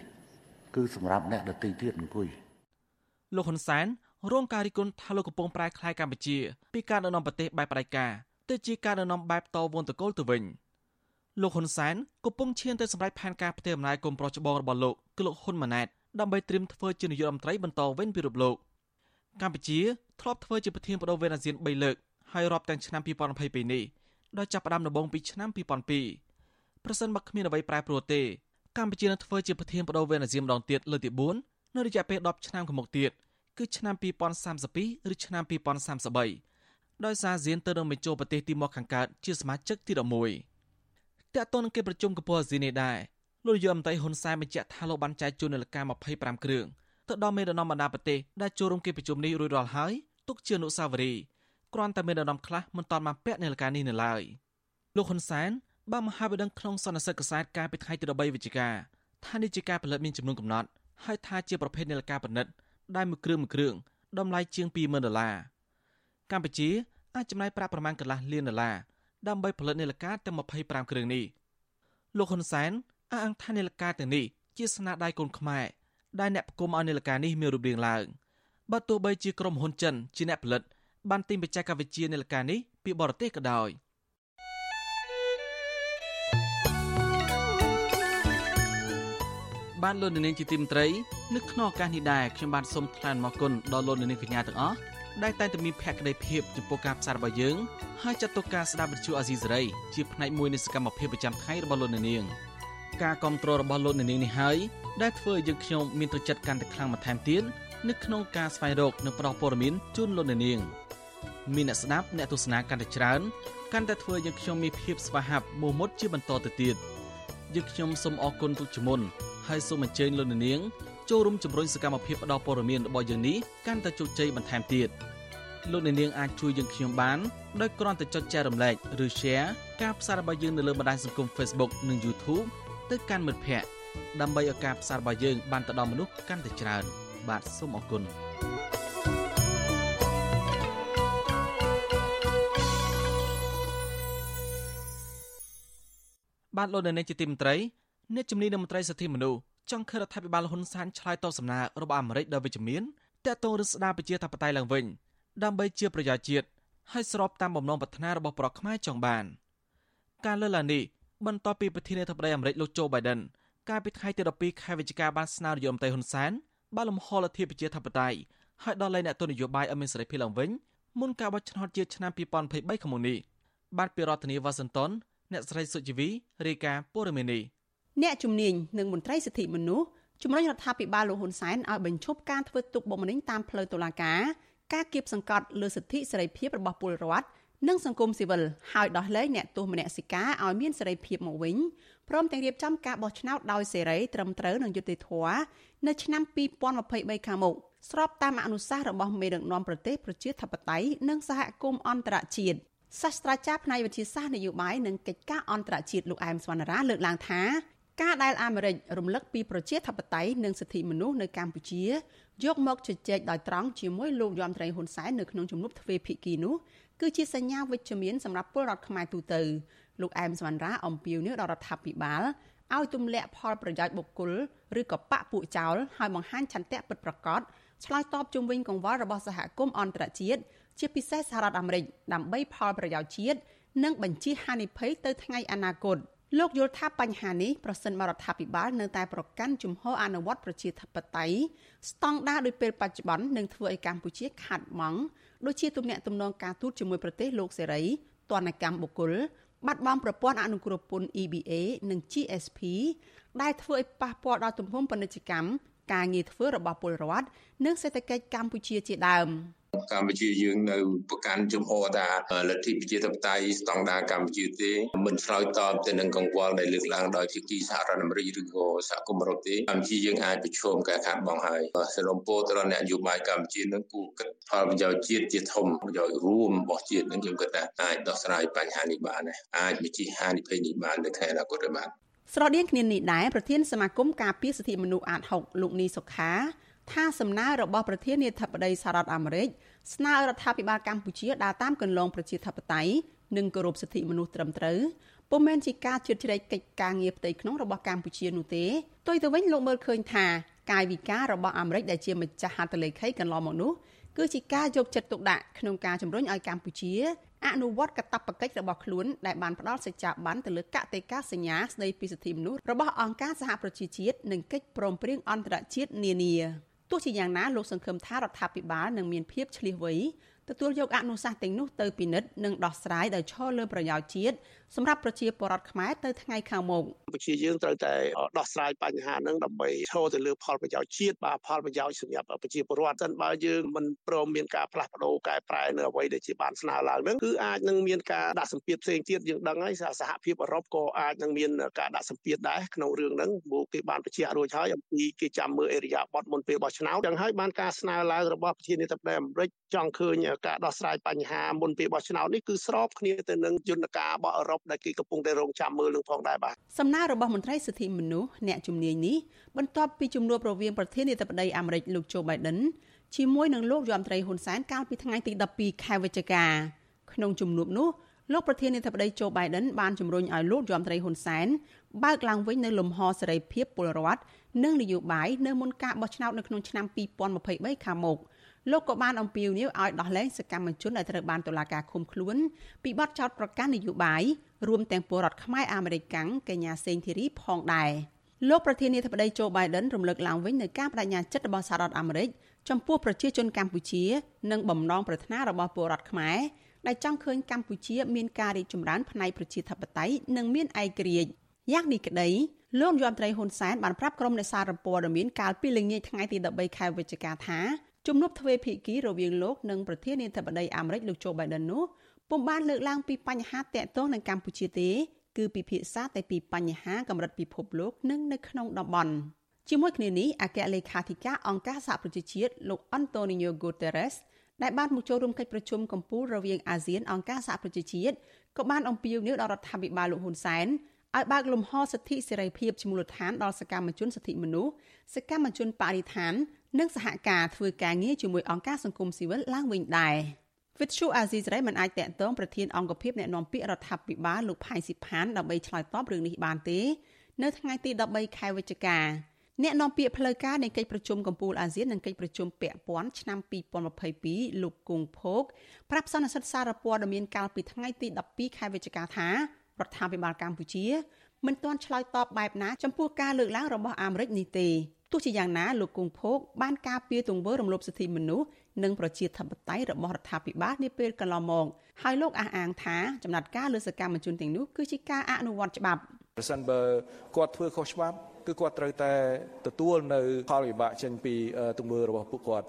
គឺសម្រាប់អ្នកដទៃទៀតអង្គុយលោកហ៊ុនសែនរងការរិះគន់ថាលោកកំពុងប្រែក្លាយកម្ពុជាពីការដឹកនាំប្រទេសបែបផ្ដាច់ការទៅជាការដឹកនាំបែបតវូនតកូលទៅវិញលោកហ៊ុនសែនកំពុងឈានទៅសម្រេចផែនការផ្ទេរអំណាចគុំប្រុសច្បងរបស់លោកគឺលោកហ៊ុនម៉ាណែតដើម្បីត្រៀមធ្វើជានាយករដ្ឋមន្ត្រីបន្តវេនពីរូបលោកកម្ពុជាធ្លាប់ធ្វើជាប្រធានបដូវវេនអាស៊ាន3លើកហើយរាប់ទាំងឆ្នាំ2022នេះដោយចាប់ផ្ដើមដំបូងពីឆ្នាំ2002ប្រសិនបើគ្មានអ្វីប្រែប្រួលទេ កម្ពុជានឹងធ្វើជាប្រធានបដូវវេនអាស៊ានម្ដងទៀតលើកទី4នៅរយៈពេល10ឆ្នាំខាងមុខទៀតគឺឆ្នាំ2032ឬឆ្នាំ2033ដោយសារអាស៊ានទៅនឹងបញ្ចូលប្រទេសទីមកខាងកើតជាសមាជិកទី11តើតើនឹងកិច្ចប្រជុំកំពូលអាស៊ាននេះដែរលោកនាយករដ្ឋមន្ត្រីហ៊ុនសែនបញ្ជាក់ថាលោកបានចែកជូននាឡិកា25គ្រឿងទៅដល់មេដឹកនាំបណ្ដាប្រទេសដែលចូលរួមកិច្ចប្រជុំនេះរួចរាល់ហើយទុកជាអនុស្សាវរីយ៍គ្រាន់តែមេដឹកនាំខ្លះមិនទាន់បានពាក់នាឡិកានេះនៅឡើយលោកហ៊ុនសែន បានមហាវិដងក្នុងសន្និសីទកសែតកាលពីថ្ងៃទី13វិច្ឆិកាថានេះជាការផលិតមានចំនួនកំណត់ហើយថាជាប្រភេទនាឡិកាប្រណិតដែលមួយគ្រឿងមួយគ្រឿងតម្លៃជាង20,000ដុល្លារកម្ពុជាអាចចំណាយប្រាក់ប្រមាណកន្លះលានដុល្លារដើម្បីផលិតនាឡិកាទាំង25គ្រឿងនេះលោកហ៊ុនសែនអះអាងថានាឡិកាទាំងនេះជាស្នាដៃកូនខ្មែរដែលអ្នកផ្គុំឲ្យនាឡិកានេះមានរូបរាងឡើងបើទោះបីជាក្រុមហ៊ុនចិនជាអ្នកផលិតបានទិញបច្ចេកវិទ្យានាឡិកានេះពីបរទេសក៏ដោយ បានលោកនាងជាទីមត្រីនៅក្នុងឱកាសនេះដែរខ្ញុំបានសូមថ្លែងអំណរគុណដល់លោកនាងកញ្ញាទាំងអស់ដែលតែងតែមានភក្ដីភាពចំពោះការផ្សាយរបស់យើងហើយចាត់ទុកការស្ដាប់វិទ្យុអាស៊ីសេរីជាផ្នែកមួយនៃសកម្មភាពប្រចាំថ្ងៃរបស់លោកនាងការគ្រប់គ្រងរបស់លោកនាងនេះហើយដែលធ្វើឲ្យយើងខ្ញុំមានទឹកចិត្តកាន់តែខ្លាំងបន្ថែមទៀតនៅក្នុងការស្វែងរកនិងផ្តល់ព័ត៌មានជូនលោកនាងមានអ្នកស្ដាប់អ្នកទស្សនាកាន់តែច្រើនកាន់តែធ្វើឲ្យយើងខ្ញុំមានភាពស្វាហាប់មោះមុតជាបន្តទៅទៀត យើងខ្ញុំសូមអរគុណទុកជាមុនហើយសូមអញ្ជើញលោកនាងចូលរួមជំរុញសកម្មភាពផ្តល់ព័ត៌មានរបស់យើងនេះកាន់តែជោគជ័យបន្ថែមទៀតលោកនាងអាចជួយយើងខ្ញុំបានដោយគ្រាន់តែចុចចែករំលែកឬ Share ការផ្សាយរបស់យើងនៅលើបណ្ដាញសង្គម Facebook និង YouTube ទៅកាន់មិត្តភ័ក្តិដើម្បីឲ្យការផ្សាយរបស់យើងបានទៅដល់មនុស្សកាន់តែច្រើន បាទសូមអរគុណ បានលោកនៅនាងជាទីមន្ត្រីអ្នកជំនាញរដ្ឋមន្ត្រីសិទ្ធិមនុស្សចង់ឃើញរដ្ឋាភិបាលហ៊ុនសែនឆ្លើយតបសំណើរបស់អាមេរិកដល់វិជ្ជមានតាក់ទងរស្ដារប្រជាធិបតេយ្យឡើងវិញដើម្បីជាប្រជាជាតិហើយស្របតាមបំណងប្រាថ្នារបស់ប្រជាខ្មែរចង់បាន ការលើកឡើងនេះបន្ទាប់ពីប្រធានាធិបតីអាមេរិកលោកโจ Biden កាលពីថ្ងៃទី12ខែវិច្ឆិកាបានស្នើរដ្ឋមន្ត្រីហ៊ុនសែនបានលំហលទ្ធិប្រជាធិបតេយ្យហើយដល់លែងអ្នកទស្សនយោបាយឲ្យមានសេរីភាពឡើងវិញមុនការបោះឆ្នោតជាតិឆ្នាំ2023ខាងមុខនេះបានពីរដ្ឋធានី Washington អ្នកស្រីសុជីវីរាយការណ៍ព័ត៌មាននេះអ្នកជំនាញនិងមន្ត្រីសិទ្ធិមនុស្សជំរុញរដ្ឋាភិបាលលោកហ៊ុនសែនឲ្យបញ្ឈប់ការធ្វើទុកបុកម្នេញតាមផ្លូវតុលាការការគៀបសង្កត់លើសិទ្ធិសេរីភាពរបស់ពលរដ្ឋនិងសង្គមស៊ីវិលហើយដោះលែងអ្នកទោសមនសិការឲ្យមានសេរីភាពមកវិញព្រមទាំងរៀបចំការបោះឆ្នោតដោយសេរីត្រឹមត្រូវនិងយុត្តិធម៌នៅឆ្នាំ2023ខាងមុខស្របតាមអនុសាសន៍របស់មេដឹកនាំប្រទេសប្រជាធិបតេយ្យនិងសហគមន៍អន្តរជាតិ សាស្ត្រាចារ្យផ្នែកវិទ្យាសាស្ត្រនយោបាយនិងកិច្ចការអន្តរជាតិលោកអែមសវណ្ណរាលើកឡើងថាការដែលអាមេរិករំលឹកពីប្រជាធិបតេយ្យនិងសិទ្ធិមនុស្សនៅកម្ពុជាយកមកជជែកដោយត្រង់ជាមួយលោកយមត្រីហ៊ុនសែននៅក្នុងជំនួបទ្វេភាគីនោះគឺជាសញ្ញាវិជ្ជមានសម្រាប់ពលរដ្ឋខ្មែរទូទៅលោកអែមសវណ្ណរាអំពាវនាវដល់រដ្ឋាភិបាលឲ្យទម្លាក់ផលប្រយោជន៍បុគ្គលឬក៏បកពួកចោលហើយបង្ហាញឆន្ទៈពិតប្រាកដឆ្លើយតបជុំវិញកង្វល់របស់សហគមន៍អន្តរជាតិ ជាពិសេសសហរដ្ឋអាមេរិកដើម្បីផលប្រយោជន៍ជាតិនិងបញ្ជាហានិភ័យទៅថ្ងៃអនាគតលោកយល់ថាបញ្ហានេះប្រសិនបរដ្ឋាភិបាលនៅតែប្រកាន់ជំហរអនុវត្តប្រជាធិបតេយ្យស្តង់ដារដោយពេលបច្ចុប្បន្ននឹងធ្វើឲ្យកម្ពុជាខាត់ម៉ង់ដូចជាទំនាក់ទំនងការទូតជាមួយប្រទេសលោកសេរីទណ្ឌកម្មបុគ្គលបាត់បង់ប្រព័ន្ធអនុគ្រោះពន្ធ EBA និង GSP ដែលធ្វើឲ្យប៉ះពាល់ដល់ទំហំពាណិជ្ជកម្មការងារធ្វើរបស់ពលរដ្ឋនិងសេដ្ឋកិច្ចកម្ពុជាជាដើម។ កម្ពុជាយើងនៅប្រកាន់ជំហរថាលទ្ធិប្រជាធិបតេយ្យស្តង់ដារកម្ពុជាទេមិនឆ្លើយតបទៅនឹងកង្វល់ដែលលើកឡើងដោយភាគីសហរដ្ឋអាមេរិកឬក៏សហគមន៍អឺរ៉ុបទេកម្ពុជាយើងអាចប្រឈមការខាតបង់ហើយសរុបពោលទៅដល់អ្នកនយោបាយកម្ពុជានឹងគូគិតផលប្រយោជន៍ជាតិជាធំប្រយោជន៍រួមរបស់ជាតិនឹងខ្ញុំគិតថាអាចដោះស្រាយបញ្ហានេះបានដែរអាចវិជាហានិភ័យនេះបាននៅថ្ងៃអនាគតបានស្រដៀងគ្នានេះដែរប្រធានសមាគមការពារសិទ្ធិមនុស្សអាត6លោកនីសុខា ថាសំណើរបស់ប្រធានាធិបតីសហរដ្ឋអាមេរិកស្នើរដ្ឋាភិបាលកម្ពុជាដើរតាមគន្លងប្រជាធិបតេយ្យនិងគោរពសិទ្ធិមនុស្សត្រឹមត្រូវពុំមែនជាការជឿជ្រែកកិច្ចការងារផ្ទៃក្នុងរបស់កម្ពុជានោះទេទុយទៅវិញលោកមើលឃើញថាកាយវិការរបស់អាមេរិកដែលជាម្ចាស់ហត្ថលេខីកន្លងមកនោះគឺជាការយកចិត្តទុកដាក់ក្នុងការជំរុញឲ្យកម្ពុជាអនុវត្តកាតព្វកិច្ចរបស់ខ្លួនដែលបានផ្ដល់សេចក្ដីបានទៅលើកតិកាសញ្ញាស្ដីពីសិទ្ធិមនុស្សរបស់អង្គការសហប្រជាជាតិនិងកិច្ចព្រមព្រៀងអន្តរជាតិនានា ទោះជាយ៉ាងណាលោកសង្ឃឹមថារដ្ឋាភិបាលនឹងមានភាពឆ្លៀសវៃទទួលយកអនុសាសន៍ទាំងនោះទៅពិនិត្យនិងដោះស្រាយដោយឈរលើប្រយោជន៍ជាតិសម្រាប់ប្រជាពលរដ្ឋខ្មែរទៅថ្ងៃខាងមុខប្រជាយើងត្រូវតែដោះស្រាយបញ្ហាហ្នឹងដើម្បីឈរទៅលើផលប្រយោជន៍ជាតិបាទផលប្រយោជន៍សម្រាប់ប្រជាពលរដ្ឋសិនបើយើងមិនព្រមមានការផ្លាស់ប្ដូរកែប្រែនៅអ្វីដែលជាបានស្នើឡើងហ្នឹងគឺអាចនឹងមានការដាក់សម្ពាធផ្សេងទៀតយើងដឹងហើយសហភាពអឺរ៉ុបក៏អាចនឹងមានការដាក់សម្ពាធដែរក្នុងរឿងហ្នឹងព្រោះគេបានបញ្ជាក់រួចហើយអំពីគេចាំមើលអេរិយាប័តមុនពេលបោះឆ្នោតចឹងហើយបានការស្នើឡើងរបស់ប្រធានាធិបតីអាមេរិកចង់ឃើញការដោះស្រាយបញ្ហាមុនពេលបោះឆ្នោតនេះគឺស្របគ្នាទៅនឹងយន្តការរបស់អឺរ៉ុបបដែលគេកំពុងតែរងចាំមើលនឹងផងដែរបាទសំណើរបស់មន្ត្រីសិទ្ធិមនុស្សអ្នកជំនាញនេះបន្ទាប់ពីជំនួបរវាងប្រធានាធិបតីអាមេរិកលោកโจ Biden ជាមួយនឹងលោករដ្ឋមន្ត្រីហ៊ុនសែនកាលពីថ្ងៃទី12ខែវិច្ឆិកាក្នុងជំនួបនោះលោកប្រធានាធិបតី Joe Biden បានជំរុញឲ្យលោករដ្ឋមន្ត្រីហ៊ុនសែនបើកឡើងវិញនៅលំហសេរីភាពពលរដ្ឋនិងនយោបាយនៅមុនការបោះឆ្នោតនៅក្នុងឆ្នាំ2023ខាងមុខ។ លោកក៏បានអំពាវនាវឲ្យដោះលែងសកម្មជនដែលត្រូវបានតុលាការឃុំខ្លួនពីបទចោទប្រកាន់នយោបាយរួមទាំងពលរដ្ឋខ្មែរអាមេរិកាំងកញ្ញាសេងធីរីផងដែរលោកប្រធានាធិបតីโจ Biden រំលឹកឡើងវិញនៅការបដិញ្ញាចិត្តរបស់សហរដ្ឋអាមេរិកចំពោះប្រជាជនកម្ពុជា និងបំណងប្រាថ្នារបស់ពលរដ្ឋខ្មែរដែលចង់ឃើញកម្ពុជាមានការរីកចម្រើនផ្នែកប្រជាធិបតេយ្យនិងមានឯករាជ្យយ៉ាងនេះក្តីលោកយមត្រីហ៊ុនសែនបានប្រាប់ក្រុមអ្នកសារព័ត៌មានកាលពីល្ងាចថ្ងៃទី13ខែវិច្ឆិកាថា ជំនួបទ្វេភាគីរវាងលោកនិងប្រធានាធិបតីអាមេរិកលោកโจ Biden នោះពុំបានលើកឡើងពីបញ្ហាតាក់ទងនឹងកម្ពុជាទេ គឺពិភាក្សាតែពីបញ្ហាកម្រិតពិភពលោកនិងនៅក្នុងតំបន់ជាមួយគ្នានេះអគ្គលេខាធិការអង្គការសហប្រជាជាតិលោក Antonio Guterres ដែលបានមកចូលរួមកិច្ចប្រជុំកំពូលរវាងអាស៊ានអង្គការសហប្រជាជាតិក៏បានអំពាវនាវដល់រដ្ឋាភិបាលលោកហ៊ុនសែនឲ្យបើកលំហសិទ្ធិសេរីភាពជាមូលដ្ឋានដល់សកម្មជនសិទ្ធិមនុស្សសកម្មជនបរិស្ថាន និងសហការធ្វើការងារជាមួយអង្គការសង្គមស៊ីវិលឡើងវិញដែរវិទ្យុអាស៊ីសេរីមិនអាចតាក់ទងប្រធានអង្គភិបអ្នកណែនាំពាក្យរដ្ឋាភិបាលលោកផៃស៊ីផានដើម្បីឆ្លើយតបរឿងនេះបានទេ នៅថ្ងៃទី13ខែវិច្ឆិកាអ្នកនាំពាក្យផ្លូវការនៃកិច្ចប្រជុំកំពូលអាស៊ាននិងកិច្ចប្រជុំពាក់ព័ន្ធឆ្នាំ2022លោកគង់ភោគប្រាប់សន្និសីទសារព័ត៌មានកាលពីថ្ងៃទី12ខែវិច្ឆិកាថារដ្ឋាភិបាលកម្ពុជាមិនទាន់ឆ្លើយតបបែបណាចំពោះការលើកឡើងរបស់អាមេរិកនេះទេ ទោះជាយ៉ាងណាលោកគង់ភោគបានការពារទង្វើរំលោភសិទ្ធិមនុស្សនិងប្រជាធិបតេយ្យរបស់រដ្ឋាភិបាលនាពេលកន្លងមកហើយលោកអះអាងថាចំណាត់ការលើសកម្មជនទាំងនោះគឺជាការអនុវត្តច្បាប់ប្រសិនបើគាត់ធ្វើខុសច្បាប់គឺគាត់ត្រូវតែទទួលនៅផលវិបាកចេញពីទង្វើរបស់ពួកគាត់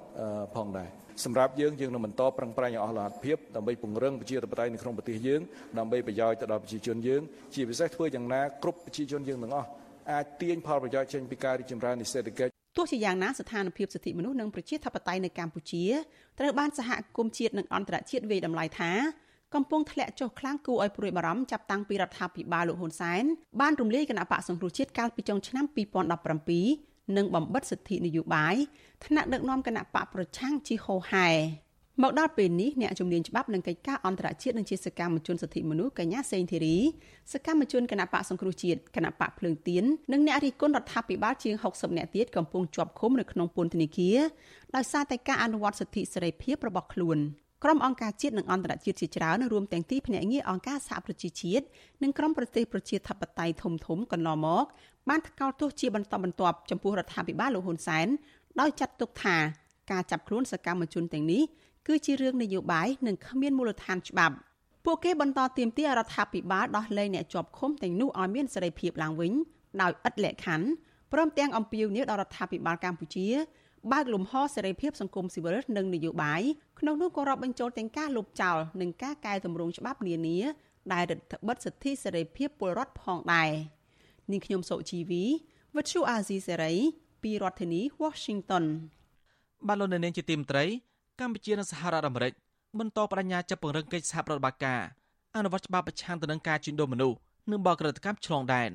ផងដែរសម្រាប់យើងយើងនឹងបន្តប្រឹងប្រែងឲ្យអស់លទ្ធភាពដើម្បីពង្រឹងប្រជាធិបតេយ្យនៅក្នុងប្រទេសយើងដើម្បីប្រយោជន៍ទៅដល់ប្រជាជនយើងជាពិសេសធ្វើយ៉ាងណាគ្រប់ប្រជាជនយើងទាំងអស់ អាចទាញផលប្រយោជន៍ចេញពីការរីកចម្រើននៃសេដ្ឋកិច្ចទោះជាយ៉ាងណាស្ថានភាពសិទ្ធិមនុស្សនិងប្រជាធិបតេយ្យនៅកម្ពុជាត្រូវបានសហគមន៍ជាតិនិងអន្តរជាតិវាយតម្លៃថាកំពុងធ្លាក់ចុះខ្លាំងគួរឲ្យព្រួយបារម្ភចាប់តាំងពីរដ្ឋាភិបាលលោកហ៊ុនសែនបានរំលាយគណៈបកសង្គ្រោះជាតិកាលពីចុងឆ្នាំ2017និងបំបិតសិទ្ធិនយោបាយថ្នាក់ដឹកនាំគណៈបកប្រឆាំងជាហោហែ មកដល់ពេលនេះអ្នកជំនាញច្បាប់និងកិច្ចការអន្តរជាតិនិងជាសកម្មជនសិទ្ធិមនុស្សកញ្ញាសេងធីរីសកម្មជនគណៈបកសង្គ្រោះជាតិគណៈបកភ្លើងទៀននិងអ្នករិះគន់រដ្ឋាភិបាលជាង60នាក់ទៀតកំពុងជាប់ឃុំនៅក្នុងពន្ធនាគារដោយសារតែការអនុវត្តសិទ្ធិសេរីភាពរបស់ខ្លួនក្រុមអង្គការជាតិនិងអន្តរជាតិជាច្រើនរួមទាំងទីភ្នាក់ងារអង្គការសហប្រជាជាតិនិងក្រុមប្រទេសប្រជាធិបតេយ្យធំធំកន្លងមកបានថ្កោលទោសជាបន្តបន្ទាប់ចំពោះរដ្ឋាភិបាលលោកហ៊ុនសែនដោយចាត់ទុកថាការចាប់ខ្លួនសកម្មជនទាំងនេះ គឺជារឿងនយោបាយនិងគ្មានមូលដ្ឋានច្បាប់ពួកគេបន្តទាមទាររដ្ឋាភិបាលដោះលែងអ្នកជាប់ឃុំទាំងនោះឲ្យមានសេរីភាពឡើងវិញដោយឥតលក្ខខណ្ឌព្រមទាំងអំពាវនាវដល់រដ្ឋាភិបាលកម្ពុជាបើកលំហសេរីភាពសង្គមស៊ីវិលនិងនយោបាយក្នុងនោះក៏រាប់បញ្ចូលទាំងការលុបចោលនិងការកែតម្រង់ច្បាប់នានាដែលរដ្ឋបិទសិទ្ធិសេរីភាពពលរដ្ឋផងដែរនាងខ្ញុំសុជីវីវិទ្យុអាស៊ីសេរីពីរដ្ឋធានី Washington បាទលោកនាងជាទីមត្រី កម្ពុជានិងសហរដ្ឋអាមេរិកបន្តបដិញ្ញាចាប់ពង្រឹងកិច្ចសហប្រតិបត្តិការអនុវត្តច្បាប់ប្រឆាំងទៅនឹងការជួញដូរមនុស្សនិងបកក្រិតកម្មឆ្លងដែន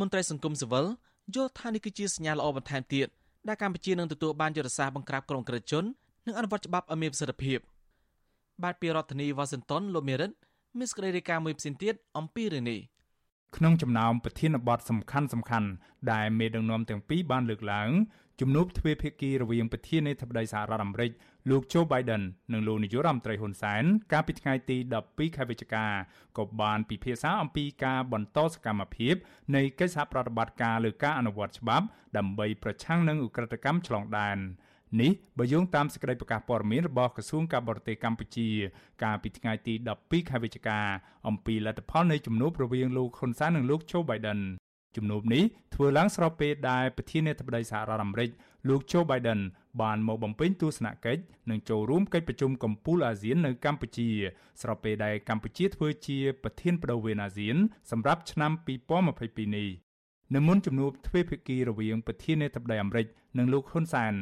មន្ត្រីសង្គមស៊ីវិលយល់ថានេះគឺជាសញ្ញាល្អបន្ថែមទៀតដែលកម្ពុជានឹងទទួលបានយុទ្ធសាស្ត្របង្ក្រាបក្រុមក្រិតជននិងអនុវត្តច្បាប់ឲ្យមានប្រសិទ្ធភាពបាទពីរដ្ឋធានីវ៉ាស៊ីនតោនលោកមេរិតមានសេចក្តីរាយការណ៍មួយផ្សេងទៀតអំពីរឿងនេះក្នុងចំណោមប្រធានបទសំខាន់សំខាន់ដែលមេដឹកនាំទាំងពីរបានលើកឡើងជំនួបទ្វេភាគីរវាងប្រធានាធិបតីសហរដ្ឋអាមេរិក លោក Joe Biden និងលោកនាយករដ្ឋមន្ត្រីហ៊ុនសែនកាលពីថ្ងៃទី12ខែវិច្ឆិកាក៏បានពិភាក្សាអំពីការបន្តសកម្មភាពនៃកិច្ចសហប្រតិបត្តិការលើការអនុវត្តច្បាប់ ដើម្បីប្រឆាំងនឹងឧក្រិដ្ឋកម្មឆ្លងដែននេះបើយោងតាមសេចក្តីប្រកាសព័ត៌មានរបស់ក្រសួងការបរទេសកម្ពុជា កាលពីថ្ងៃទី12ខែវិច្ឆិកាអំពីលទ្ធផលនៃជំនួបរវាងលោកហ៊ុនសែននិងលោក Joe Biden ជំនួបនេះធ្វើឡើងស្របពេលដែលប្រធានាធិបតីសហរដ្ឋអាមេរិក លោក Joe Biden បានមកបំពេញទស្សនកិច្ចនិងចូលរួមកិច្ចប្រជុំកំពូលអាស៊ាននៅកម្ពុជា ស្របពេលដែលកម្ពុជាធ្វើជាប្រធានបដូវវេនអាស៊ាន សម្រាប់ឆ្នាំ2022នេះ នៅមុនជំនួបទ្វេភាគីរវាងប្រធានាធិបតីអាមេរិកនិងលោកហ៊ុនសែន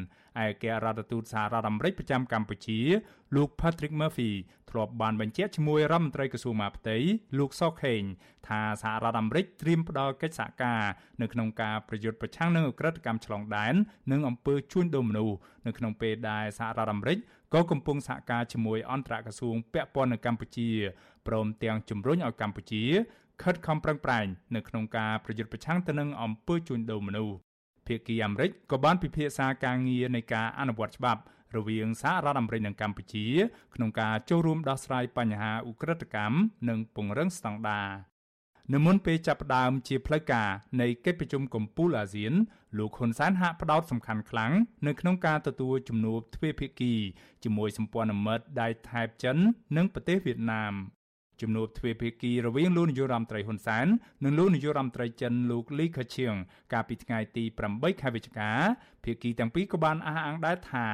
ឯកអរដ្ឋទូតសហរដ្ឋអាមេរិកប្រចាំកម្ពុជាលោក Patrick Murphy ធ្លាប់បានបញ្ជាក់ជាមួយរដ្ឋមន្ត្រីក្រសួងមហាផ្ទៃលោកសុកខេងថាសហរដ្ឋអាមេរិកត្រៀមផ្ដល់កិច្ចសហការនៅក្នុងការប្រយុទ្ធប្រឆាំងនឹងអក្រិតកម្មឆ្លងដែននិងអំពើជួញដូរមនុស្សនៅក្នុងពេលដែលសហរដ្ឋអាមេរិកក៏កំពុងសហការជាមួយអន្តរក្រសួងពាក់ព័ន្ធនៅកម្ពុជាព្រមទាំងជំរុញឲ្យកម្ពុជា ខិតខំប្រឹងប្រែងនៅក្នុងការប្រយុទ្ធប្រឆាំងទៅនឹងអំពើជួញដូរមនុស្សភាគីអាមេរិកក៏បានពិភាក្សាការងារនៃការអនុវត្តច្បាប់រវាងសហរដ្ឋអាមេរិកនិងកម្ពុជា ក្នុងការចូលរួមដោះស្រាយបញ្ហាឧក្រិដ្ឋកម្មនិងពង្រឹងស្តង់ដារនៅមុនពេលចាប់ផ្ដើមជាផ្លូវការនៃកិច្ចប្រជុំកំពូលអាស៊ានលោកហ៊ុនសែនហាក់ផ្ដោតសំខាន់ខ្លាំងនៅក្នុងការទទួលជំនួបទ្វេភាគីជាមួយសម្ព័ន្ធមិត្តដៃថៃចិន និងប្រទេសវៀតណាម ជំនួបទ្វេភាគីរវាងលោកនាយករដ្ឋមន្ត្រីហ៊ុនសែននិងលោកនាយករដ្ឋមន្ត្រីចិនលោកលីខឈៀងកាលពីថ្ងៃទី8ខែវិច្ឆិកាភាគីទាំងពីរក៏បានអះអាងដែរថា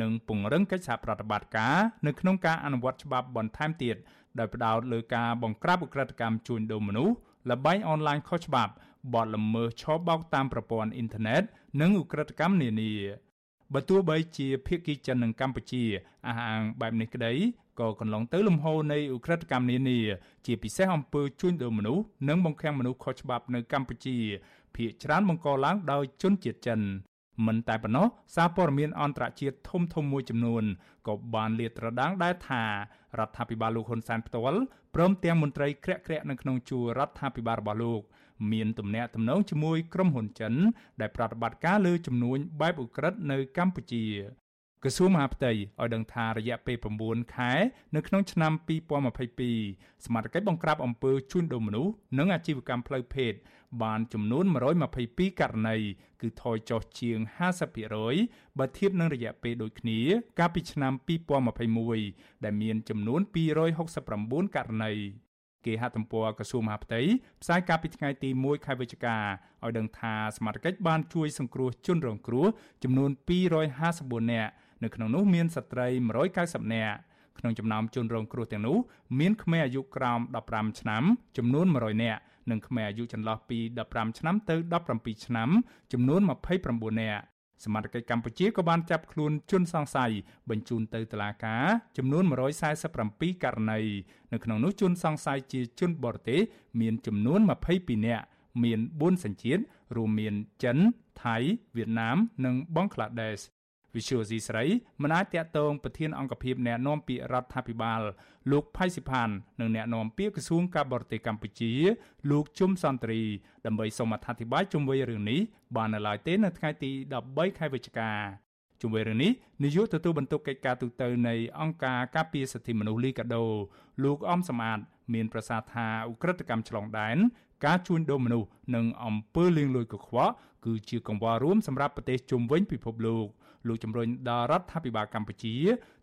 នឹងពង្រឹងកិច្ចសហប្រតិបត្តិការនៅក្នុងការអនុវត្តច្បាប់បន្ថែមទៀតដោយផ្ដោតលើការបង្ក្រាបឧក្រិដ្ឋកម្មជួញដូរមនុស្សលបែងអនឡាញខុសច្បាប់បទល្មើសឆបោកតាមប្រព័ន្ធអ៊ីនធឺណិតនិងឧក្រិដ្ឋកម្មនានា បើទោះបីជាភៀកគីចិននិងកម្ពុជាអះអាងបែបនេះក្តីក៏កន្លងទៅលំហូរនៃឧក្រិដ្ឋកម្មនានាជាពិសេសអំពើជួញដូរមនុស្សនិងបង្ខាំងមនុស្សខុសច្បាប់នៅកម្ពុជាភាគច្រើនបង្កឡើងដោយជនជាតិចិនមិនតែប៉ុណ្ណោះសារព័ត៌មានអន្តរជាតិធំធំមួយចំនួនក៏បានលាតត្រដាងដែរថារដ្ឋាភិបាលលោកហ៊ុនសែនផ្ទាល់ព្រមទាំងមន្ត្រីក្រាក់ក្រាក់នៅក្នុងជួររដ្ឋាភិបាលរបស់លោក មានទំនាក់ទំនងជាមួយក្រុមហ៊ុនចិន ដែលប្រតិបត្តិការលើចំនួនបែបឧក្រិដ្ឋនៅកម្ពុជាក្រសួងមហាផ្ទៃឲ្យដឹងថារយៈពេល9ខែនៅក្នុងឆ្នាំ2022សមាជិកបង្ក្រាបអំពើជួញដូរមនុស្សនិងអាជីវកម្មផ្លូវភេទបានចំនួន122ករណីគឺថយចុះជាង50%បើធៀបនឹងរយៈពេលដូចគ្នា កាលពីឆ្នាំ2021ដែលមានចំនួន269ករណី គេហទំព័រក្រសួងមហាផ្ទៃផ្សាយកាលពីថ្ងៃទី1ខែវិច្ឆិកាឲ្យដឹងថាសមាជិកបានជួយសង្គ្រោះជនរងគ្រោះចំនួន254នាក់នៅក្នុងនោះមានស្ត្រី190នាក់ក្នុងចំណោមជនរងគ្រោះទាំងនោះមានក្មេងអាយុក្រោម15ឆ្នាំចំនួន100នាក់និងក្មេងអាយុចន្លោះពី15ឆ្នាំទៅ17ឆ្នាំចំនួន29នាក់ សមាជិកកម្ពុជាក៏បានចាប់ខ្លួនជនសង្ស័យបញ្ជូនទៅតុលាការចំនួន147ករណីនៅក្នុងនោះជនសង្ស័យជាជនបរទេសមានចំនួន22នាក់មាន4សញ្ជាតិរួមមានចិនថៃវៀតណាម និងបង់ក្លាដេស វិសុយស៊ីស្រីមិនអាចតាក់ទងប្រធានអង្គភិបអ្នកណែនាំពាក្យរដ្ឋាភិបាលលោកផៃសិផាននិងអ្នកណែនាំពាក្យក្រសួងការបរទេសកម្ពុជា លោកជុំសន្ទ្រីដើម្បីសូមអធិប្បាយជុំវិញរឿងនេះបាននៅឡើយទេនៅថ្ងៃទី13ខែវិច្ឆិកាជុំវិញរឿងនេះនាយកទទួលបន្ទុកកិច្ចការទូតនៃអង្គការការពារសិទ្ធិមនុស្សលីកាដូលោកអំសំអាត មានប្រសាសន៍ថាអ ுக ្រិតកម្មឆ្លងដែនការជួញដូរមនុស្សនិងអំពើលាងលុយកខ្វក់គឺជាកង្វល់រួមសម្រាប់ប្រទេសជុំវិញពិភពលោក លោកជំរុញដល់រដ្ឋាភិបាលកម្ពុជា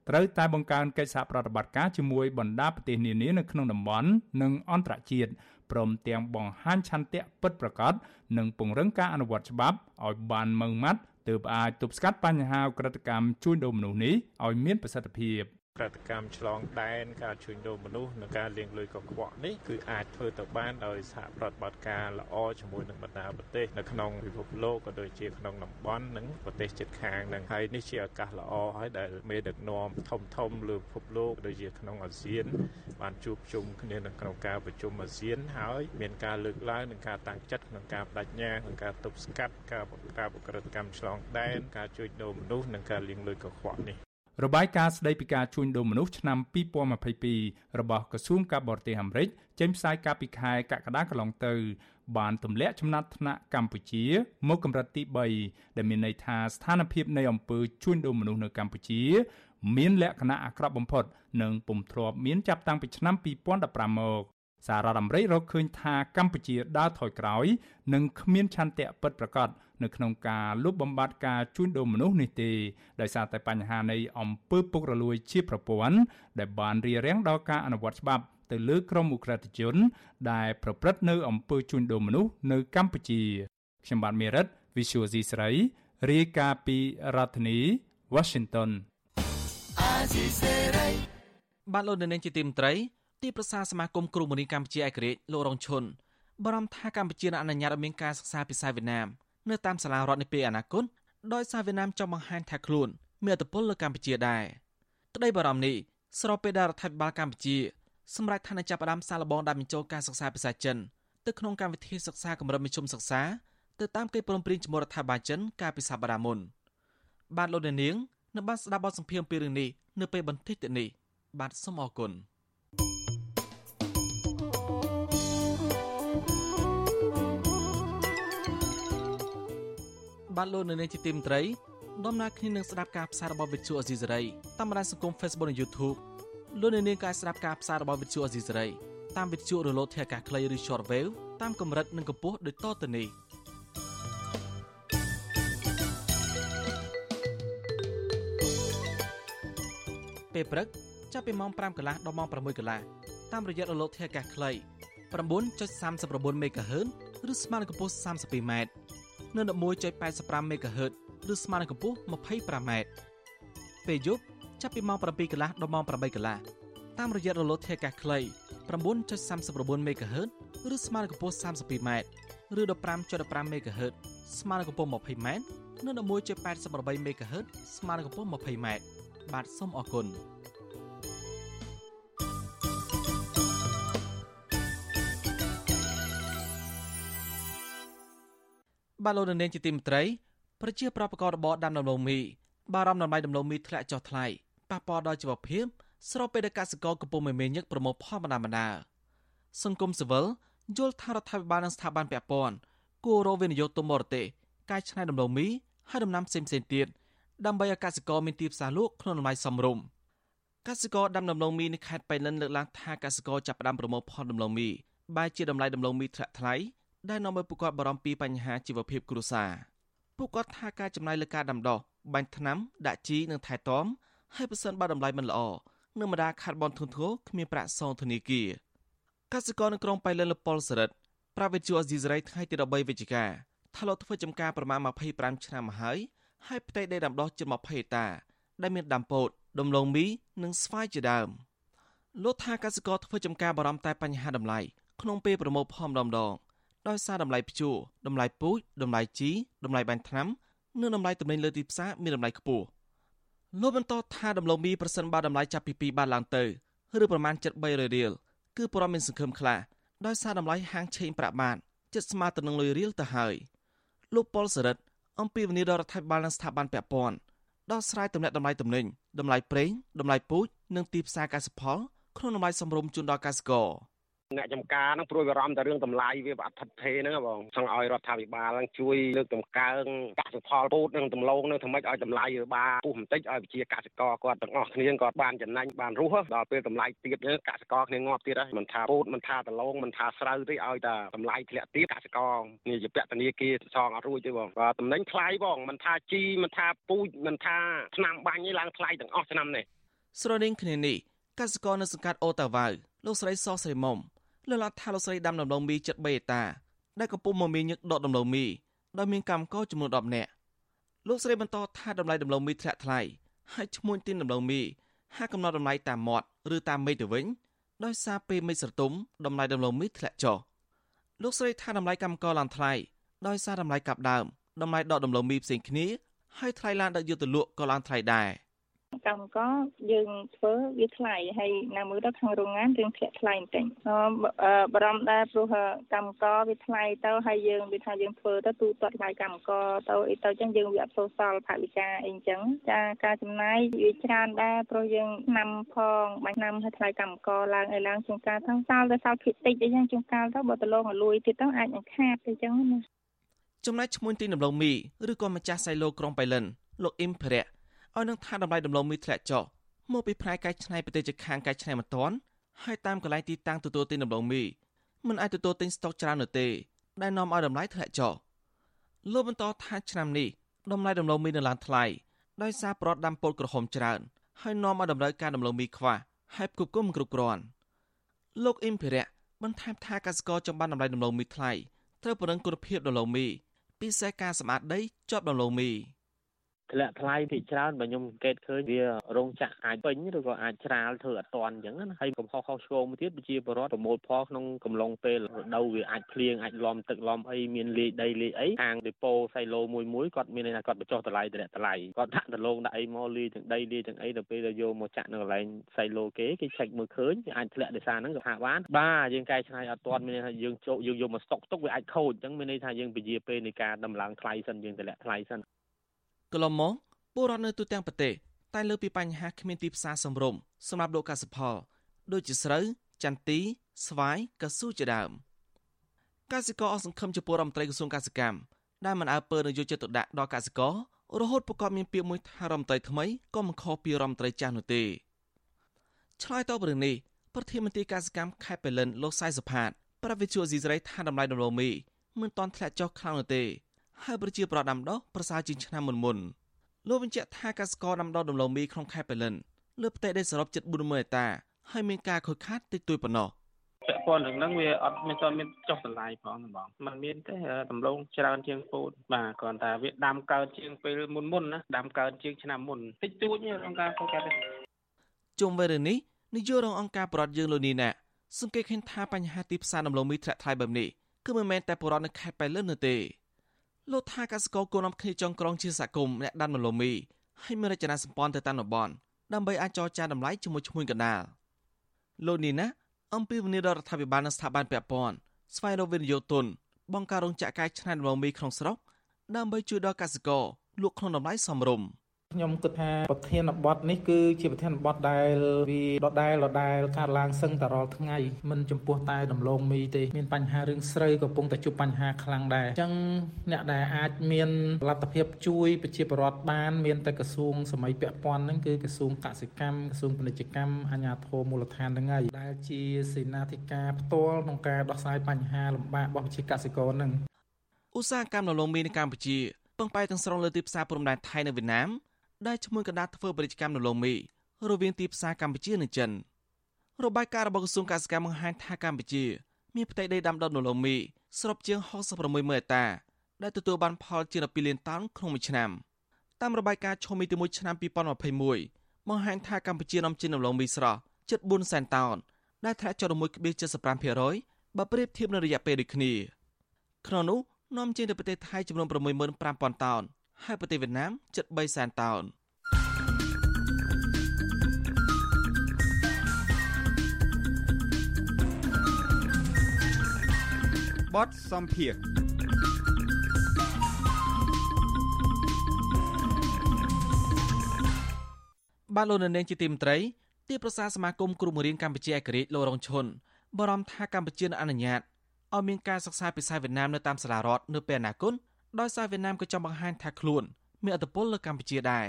ត្រូវតែបង្កើនកិច្ចសហប្រតិបត្តិការជាមួយបណ្ដាប្រទេសនានានៅក្នុងតំបន់និងអន្តរជាតិព្រមទាំងបង្ហាញឆន្ទៈពិតប្រាកដនិងពង្រឹងការអនុវត្តច្បាប់ឲ្យបានម៉ឺងម៉ាត់ទើបអាចទប់ស្កាត់បញ្ហាក្រិតកម្មជួញដូរមនុស្សនេះឲ្យមានប្រសិទ្ធភាព។ ក្រតកម្មឆ្លងដែនការជួញដូរមនុស្សនិងការលាងលុយកខ្វក់នេះគឺអាចធ្វើទៅបានដោយសហប្រតិបត្តិការល្អជាមួយនឹងបណ្ដាប្រទេសនៅក្នុងពិភពលោកក៏ដូចជាក្នុងតំបន់និងប្រទេសជិតខាងនឹងហើយនេះជាឱកាសល្អហើយដែលមេដឹកនាំធំធំលើពិភពលោកដូចជាក្នុងអាស៊ាន បានជួបជុំគ្នានៅក្នុងការប្រជុំអាស៊ានហើយមានការលើកឡើងនិងការតាំងចិត្តក្នុងការបដិញ្ញាក្នុងការទប់ស្កាត់ការបង្ក្រាបអក្រិតកម្មឆ្លងដែនការជួញដូរមនុស្សនិងការលាងលុយកខ្វក់នេះ របាយការណ៍ស្តីពីការជួញដូរមនុស្សឆ្នាំ2022របស់ក្រសួងការបរទេសអាមេរិកចេញផ្សាយកាលពីខែកក្កដាកន្លងទៅ បានទម្លាក់ចំណាត់ថ្នាក់កម្ពុជា មកកម្រិតទី3ដែលមានន័យថាស្ថានភាពនៃអំពើជួញដូរមនុស្សនៅកម្ពុជា មានលក្ខណៈអាក្រក់បំផុត និងពុំធ្លាប់មានចាប់តាំងពីឆ្នាំ2015មកសាររដ្ឋអាមេរិករកឃើញថាកម្ពុជាដើរថយក្រោយ និងគ្មានឆន្ទៈពិតប្រាកដ នៅក្នុងការលុបបំបាត់ការជួញដូរមនុស្សនេះទេដោយសារតែបញ្ហានៃអំពើពុករលួយជាប្រព័ន្ធដែលបានរារាំងដល់ការអនុវត្តច្បាប់ទៅលើក្រុមអ ுக ្រិតជន ដែលប្រព្រឹត្តនៅអំពើជួញដូរមនុស្សនៅកម្ពុជាខ្ញុំបាទមេរិត Visual C ស្រីរាយការណ៍ពីរដ្ឋធានី Washington បាទលោកនាងជាទីមត្រីទីប្រឹក្សាសមាគមគ្រូបង្រៀនកម្ពុជាឯករាជ្យលោករងឈុនបារម្ភថាកម្ពុជានឹងអនុញ្ញាតឲ្យមានការសិក្សាភាសាវៀតណាម នៅតាមសាលារដ្ឋនាពេលអនាគតដោយសារវៀតណាមចង់បង្ហាញថាខ្លួនមានឥទ្ធិពលលើកម្ពុជាដែរក្តីបារម្ភនេះស្របពេលដែលរដ្ឋាភិបាលកម្ពុជាសម្រាប់ឋានៈចាប់ផ្ដើមសាកល្បងដាក់បញ្ចូលការសិក្សាភាសាចិនទៅក្នុងកម្មវិធីសិក្សាកម្រិតមធ្យមសិក្សាទៅតាមកិច្ចព្រមព្រៀងជាមួយរដ្ឋាភិបាលចិនកាលពីសប្តាហ៍មុនបាទលោកនាងនៅបានស្ដាប់បទសម្ភាសន៍ពីរឿងនេះនៅពេលបន្តិចទៀតនេះបាទសូមអរគុណ បាទលោកនៅនាងជាទីមត្រីដំណើរគ្នានឹងស្ដាប់ការផ្សាយរបស់វិទ្យុអេស៊ីសេរីតាមបណ្ដាញសង្គម Facebook និង YouTube លោកនៅនាងក៏អាចស្ដាប់ការផ្សាយរបស់វិទ្យុអេស៊ីសេរីតាមវិទ្យុរលកធាតុអាកាសខ្លីឬ Shortwave តាមកម្រិតនិងកម្ពស់ដូចតទៅនេះពេលព្រឹកចាប់ពីម៉ោង5កន្លះដល់ម៉ោង6កន្លះតាមរយៈរលកធាតុអាកាសខ្លី9.39 MHz ឬស្មើនឹងកម្ពស់ 32m និង11.85 MHz ឬស្មើនឹងកម្ពស់ 25m ពេលយប់ចាប់ពីម៉ោង7កន្លះដល់ម៉ោង8កន្លះតាមរយៈរលកធាតុអាកាសខ្លី9.39 MHz ឬស្មើនឹងកម្ពស់ 32m ឬ15.15 MHz ស្មើនឹងកម្ពស់ 20m និង11.88 MHz ស្មើនឹងកម្ពស់ 20m បាទសូមអរគុណ បាទលោកនាងជាទីមេត្រីប្រជាប្រដ្ឋបករបរដាំដំឡូងមីបារម្ភដំណៃដំឡូងមីធ្លាក់ចុះថ្លៃប៉ះពាល់ដល់ជីវភាពស្របពេលដែលកសិករកំពុងមមាញឹកប្រមូលផលបណ្ដាបណ្ដាសង្គមស៊ីវិលយល់ថារដ្ឋាភិបាលនិងស្ថាប័នពាក់ព័ន្ធគួររកវិនិយោគទុំបរទេសកែច្នៃដំឡូងមីហើយដំណាំផ្សេងៗទៀតដើម្បីឲ្យកសិករមានទីផ្សារលក់ក្នុងតម្លៃសមរម្យកសិករដាំដំឡូងមីនៅខេត្តបៃលិនលើកឡើងថាកសិករចាប់ផ្ដើមប្រមូលផលដំឡូងមីបែរជាតម្លៃដំឡូងមីធ្លាក់ថ្លៃ ដែលនាំឲ្យពួកគាត់បារម្ភពីបញ្ហាជីវភាពគ្រួសារពួកគាត់ថាការចំណាយលើការដាំដុះបាញ់ថ្នាំដាក់ជីនិងថែទាំហើយប្រសិនបើតម្លៃមិនល្អនឹងម្ដាខាត់បនធនធ្ងរគ្មានប្រាក់សងធនាគារកសិករនៅក្រុងបៃលិនលប៉ុលសរិទ្ធប្រាវិទ្យាអេស៊ីសរ៉ៃថ្ងៃទី13វិច្ឆិកាថាលោកធ្វើចំការប្រមាណ25ឆ្នាំមកហើយហើយផ្ទៃដីដាំដុះជិត20ហិកតា ដែលមានដាំពោតដំឡូងមីនិងស្វាយជាដើមលោកថាកសិករធ្វើចំការបារម្ភតែបញ្ហាតម្លៃក្នុងពេលប្រមូលផលម្ដងម្ដងដោយសារតម្លៃភ្ជួរតម្លៃពូជតម្លៃជីតម្លៃបាញ់ថ្នាំនិងតម្លៃទំនិញលើទីផ្សារមានតម្លៃខ្ពស់លោកបន្តថាដំឡូងមីប្រសិនបើតម្លៃចាប់ពី2បាតឡើងទៅឬប្រមាណ7300រៀលគឺប្រមមានសង្ឃឹមខ្លះដោយសារតម្លៃហាងឆេងប្រាក់បាតចិត្តស្មើទៅនឹងលុយរៀលទៅហើយលោកប៉ុលសរិទ្ធអំពីវិនិយោគរដ្ឋាភិបាលនិងស្ថាប័នពាក់ព័ន្ធដោះស្រាយតម្លៃតម្លៃទំនិញតម្លៃប្រេងតម្លៃពូជនិងទីផ្សារកសិផលក្នុងតម្លៃសមរម្យជូនដល់កសិករ។ អ្នកចំការហ្នឹងព្រួយបារម្ភតែរឿងតម្លៃវាអត់ថិតថេរហ្នឹងបងចង់ឲ្យរដ្ឋាភិបាលហ្នឹងជួយលើកតម្កើងកសិផលពូជនិងដំឡូងហ្នឹងធ្វើម៉េចឲ្យតម្លៃវាបានពុះបន្តិចឲ្យប្រជាកសិករគាត់ទាំងអស់គ្នាគាត់បានចំណេញបានរស់ដល់ពេលតម្លៃទៀតហ្នឹងកសិករគ្នាងាប់ទៀតហើយមិនថាពូជមិនថាដំឡូងមិនថាស្រូវទេឲ្យតែតម្លៃធ្លាក់ទៀតកសិករនេះជាពតនីគាសងអត់រួចទេបងបាទតំណែងថ្លៃបងមិនថាជីមិនថាពូជមិនថាឆ្នាំបាញ់នេះឡើងថ្លៃទាំងអស់ឆ្នាំនេះស្រដៀងគ្នានេះកសិករនៅសង្កាត់អូតាវ៉ៅលោកស្រីសស្រីមុំ លើឡាថាលោកស្រីដាំដំឡូងមីចិត្ត3អេតាដែលកំពុងមមាញឹកដកដំឡូងមីដោយមានកម្មករចំនួន10នាក់លោកស្រីបន្តថាតម្លៃដំឡូងមីធ្លាក់ថ្លៃហើយឈ្មួញទិញដំឡូងមីហាក់កំណត់តម្លៃតាមមាត់ឬតាមមេឃទៅវិញដោយសារពេលមេឃស្រទុំតម្លៃដំឡូងមីធ្លាក់ចុះលោកស្រីថាតម្លៃកម្មករឡើងថ្លៃដោយសារតម្លៃកាប់ដើមតម្លៃដកដំឡូងមីផ្សេងគ្នាហើយថ្លៃឡានដឹកយកទៅលក់ក៏ឡើងថ្លៃដែរ កម្មករយើងធ្វើវាថ្លៃហើយណាមើលទៅខាងโรงงานរឿងធ្លាក់ថ្លៃបន្តិចបារម្ភដែរព្រោះកម្មករវាថ្លៃទៅហើយយើងវាថាយើងធ្វើទៅទូទាត់ថ្លៃកម្មករទៅអីទៅចឹងយើងវាអត់សូវសល់ថវិកាអីចឹងចាការចំណាយវាច្រើនដែរព្រោះយើងឆ្នាំផងបាញ់ឆ្នាំឲ្យថ្លៃកម្មករឡើងអីឡើងជួនកាលទៅសល់ទៅសល់ភាគតិចអីចឹងជួនកាលទៅបើទៅលងឲ្យលួយទៀតទៅអាចនឹងខាតទៅចឹងណាចំណែកឈ្មោះទីដំឡូងមីឬក៏ម្ចាស់សៃឡូក្រុងបៃលិនលោកអ៊ីមភរៈ ឲ្យនឹងថាតម្លៃដំឡូងមីធ្លាក់ចុះមកពីផ្នែកកែច្នៃប្រទេសជិតខាងកែច្នៃមិនទាន់ហើយតាមកន្លែងទីតាំងទទួលទិញដំឡូងមីមិនអាចទទួលទិញស្តុកច្រើននោះទេដែលនាំឲ្យតម្លៃធ្លាក់ចុះលោកបន្តថាឆ្នាំនេះតម្លៃដំឡូងមីនៅឡើងថ្លៃដោយសារប្រតដាំពលក្រហមច្រើនហើយនាំឲ្យតម្រូវការដំឡូងមីខ្វះហើយផ្គប់គុំគ្រប់គ្រាន់លោកអ៊ីមភិរៈបន្ថែមថាកសិករចំបានតម្លៃដំឡូងមីថ្លៃត្រូវពង្រឹងគុណភាពដំឡូងមីពិសេសការសម្អាតដីជាប់ដំឡូងមី ធ្លាក់ថ្លៃភាគច្រើនបើខ្ញុំសង្កេតឃើញវារោងចក្រអាចពេញឬក៏អាចច្រាលធ្វើអត់តាន់អញ្ចឹងណាហើយកំហុសខុសឆ្គងទៀតប្រជាពលរដ្ឋប្រមូលផលក្នុងកំឡុងពេលរដូវវាអាចភ្លៀងអាចលំទឹកលំអីមានលេខដីលេខអីខាងដេប៉ូសៃឡូមួយមួយគាត់មានន័យថាគាត់បញ្ចុះតម្លៃតម្លាក់តម្លៃគាត់ដាក់ដលងដាក់អីមកលាទាំងដីលាទាំងអីដល់ពេលដែលយកមកចាក់នៅកន្លែងសៃឡូគេគេឆែកមើលឃើញវាអាចធ្លាក់ដោយសារហ្នឹងក៏ថាបានបាទយើងកែច្នៃអត់តាន់មានន័យថាយើងជោគយើងយកមកស្តុកទុកវាអាចខូចអញ្ចឹងមានន័យថាយើងពជាពេលនៃការដំឡើងថ្លៃសិនយើងតម្លាក់ថ្លៃសិន កន្លងមកពលរដ្ឋនៅទូទាំងប្រទេសតែលើកពីបញ្ហាគ្មានទីផ្សារសមរម្យសម្រាប់លក់កសិផលដូចជាស្រូវចន្ទី ស្វាយកស៊ូជាដើមកសិករអស់សង្ឃឹមចំពោះរដ្ឋមន្ត្រីក្រសួងកសិកម្មដែលមិនអើពើនយោជិតទុដាក់ដល់កសិកររហូតប្រកបមានពាក្យមួយថារដ្ឋមន្ត្រីថ្មីក៏មិនខុសពីរដ្ឋមន្ត្រីចាស់នោះទេឆ្លើយតបរឿងនេះប្រធានមន្ត្រីកសិកម្មខេត្តបេលិនលោកសៃសុផាតប្រវិទ្យាអេស៊ីសរ៉ៃថាតម្លៃដំឡូងមីមិនទាន់ធ្លាក់ចុះខ្លាំងនោះទេ ហើយប្រជាប្រដ្ឋដាំដុះប្រសើរជាងឆ្នាំមុនមុន។លោកបញ្ជាក់ថាកសិករដាំដុះដំឡូងមីក្នុងខេត្តបៃលិនលើផ្ទៃដីសរុបជិត40000ហិកតាហើយមានការខូចខាតតិចតួចប៉ុណ្ណោះពាក់ព័ន្ធនឹងហ្នឹងវាអត់មានតមានចុះតម្លៃផងបងมันមានទេដំឡូងច្រើនជាងពូតបាទគ្រាន់តែវាដាំកើតជាងពេលមុនមុនណាដាំកើតជាងឆ្នាំមុនតិចតួចក្នុងការខូចខាតទេជុំវិញរឿងនេះនាយករងអង្គការប្រដ្ឋយើងលោកនេះណាសង្កេតឃើញថាបញ្ហាទីផ្សារដំឡូងមីធ្លាក់ថ្លៃបែបនេះគឺមិនមែនតែប្រដ្ឋនៅខេត្តបៃលិននោះទេ លោកថាកសិករគួរនាំគ្នាចងក្រងជាសហគមន៍អ្នកដាំដំឡូងមីឲ្យមានរចនាសម្ព័ន្ធទៅតាមតំបន់ដើម្បីអាចចរចាតម្លៃជាមួយឈ្មួញកណ្ដាលលោកនេះណាអំពីវិនិយោគរដ្ឋាភិបាលនិងស្ថាប័នពាក់ព័ន្ធស្វែងរកវិនិយោគទុនបង្ការរោងចក្រកែច្នៃដំឡូងមីក្នុងស្រុកដើម្បីជួយដល់កសិករលក់ក្នុងតម្លៃសមរម្យ។ ខ្ញុំគិតថាប្រធានបទនេះគឺជាប្រធានបទដែលវាដដែលដដែលកើតឡើងសឹងតែរាល់ថ្ងៃមិនចំពោះតែដំឡូងមីទេមានបញ្ហារឿងស្រូវក៏កំពុងតែជួបបញ្ហាខ្លាំងដែរអញ្ចឹងអ្នកដែលអាចមានលទ្ធភាពជួយប្រជាពលរដ្ឋបាន មានតែក្រសួងសម័យពាក់ព័ន្ធហ្នឹងគឺក្រសួងកសិកម្មក្រសួងពាណិជ្ជកម្មអាជ្ញាធរមូលដ្ឋានហ្នឹងហើយដែលជាសេនាធិការផ្ទាល់ក្នុងការដោះស្រាយបញ្ហាលំបាករបស់ប្រជាកសិករហ្នឹងឧស្សាហកម្មដំឡូងមីនៅកម្ពុជាពឹងផ្អែកទាំងស្រុងលើទីផ្សារព្រំដែនថៃនិងវៀតណាម ដែលឈ្មោះកណ្ដាលធ្វើពាណិជ្ជកម្មនៅឡូមីរវាងទីផ្សារកម្ពុជានិងចិនរបាយការណ៍របស់ក្រសួងកសិកម្មបង្ហាញថាកម្ពុជា មានផ្ទៃដីដាំដុះនៅឡូមីស្របជាង66ម៉ឺនហិកតាដែលទទួលបានផលជាង12លានតោនក្នុងមួយឆ្នាំតាមរបាយការណ៍ឈុំមីទី1ឆ្នាំ2021បង្ហាញថាកម្ពុជានាំចេញដំឡូងមីស្រស់ជិត4សែនតោនដែលធ្លាក់ចុះ1.75%បើប្រៀបធៀបនឹងរយៈពេលដូចគ្នាក្នុងនោះនាំចេញទៅប្រទេសថៃចំនួន65000តោន ហើយប្រទេសវៀតណាមជិត3សែនតោនបតសំភារបាទលោកនាងជាទីមត្រីទីប្រសាសមាគមគ្រូបង្រៀនកម្ពុជាឯករាជ្យលោករងឈុនបារម្ភថាកម្ពុជានឹងអនុញ្ញាតឲ្យមានការសិក្សាភាសាវៀតណាមនៅតាមសាលារដ្ឋនៅពេលអនាគត ដោយសារវៀតណាមក៏ចង់បង្ហាញថាខ្លួនមានឥទ្ធិពលលើកម្ពុជាដែរ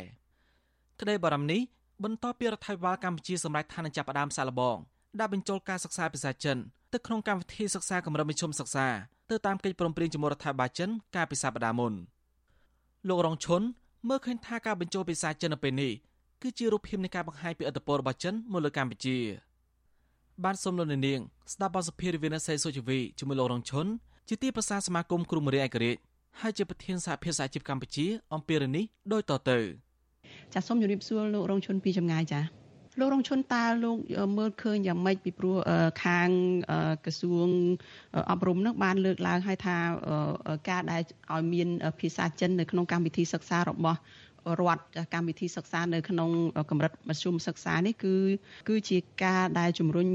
ក្តីបារម្ភនេះបន្ទាប់ពីរដ្ឋាភិបាលកម្ពុជាសម្រេចថានឹងចាប់ផ្ដើមសាកល្បងដាក់បញ្ចូលការសិក្សាភាសាចិនទៅក្នុងកម្មវិធីសិក្សាកម្រិតមធ្យមសិក្សាទៅតាមកិច្ចព្រមព្រៀងជាមួយរដ្ឋាភិបាលចិនកាលពីសប្តាហ៍មុនលោករងឈុនមើលឃើញថាការបញ្ចូលភាសាចិននៅពេលនេះគឺជារូបភាពនៃការបង្ហាញពីឥទ្ធិពលរបស់ចិនមកលើកម្ពុជាបានសូមលោកនាងស្ដាប់បទសភារវិនសេសុជវីជាមួយលោករងឈុនជាទីប្រឹក្សាសមាគមគ្រូមរៀនឯករាជ្យ ហើយជាប្រធានសហភាពសហជីពកម្ពុជា អំពីរឿងនេះដូចតទៅចាសសូមជម្រាបសួរលោករងឈុនពីចម្ងាយចាសលោករងឈុនតើលោកមើលឃើញយ៉ាងម៉េចពីព្រោះខាងក្រសួងអប់រំនឹងបានលើកឡើងឲ្យថាការដែលឲ្យមានភាសាចិននៅក្នុងកម្មវិធីសិក្សារបស់ រដ្ឋកម្មវិធីសិក្សានៅក្នុងកម្រិតមធ្យមសិក្សានេះគឺគឺជាការដែលជំរុញ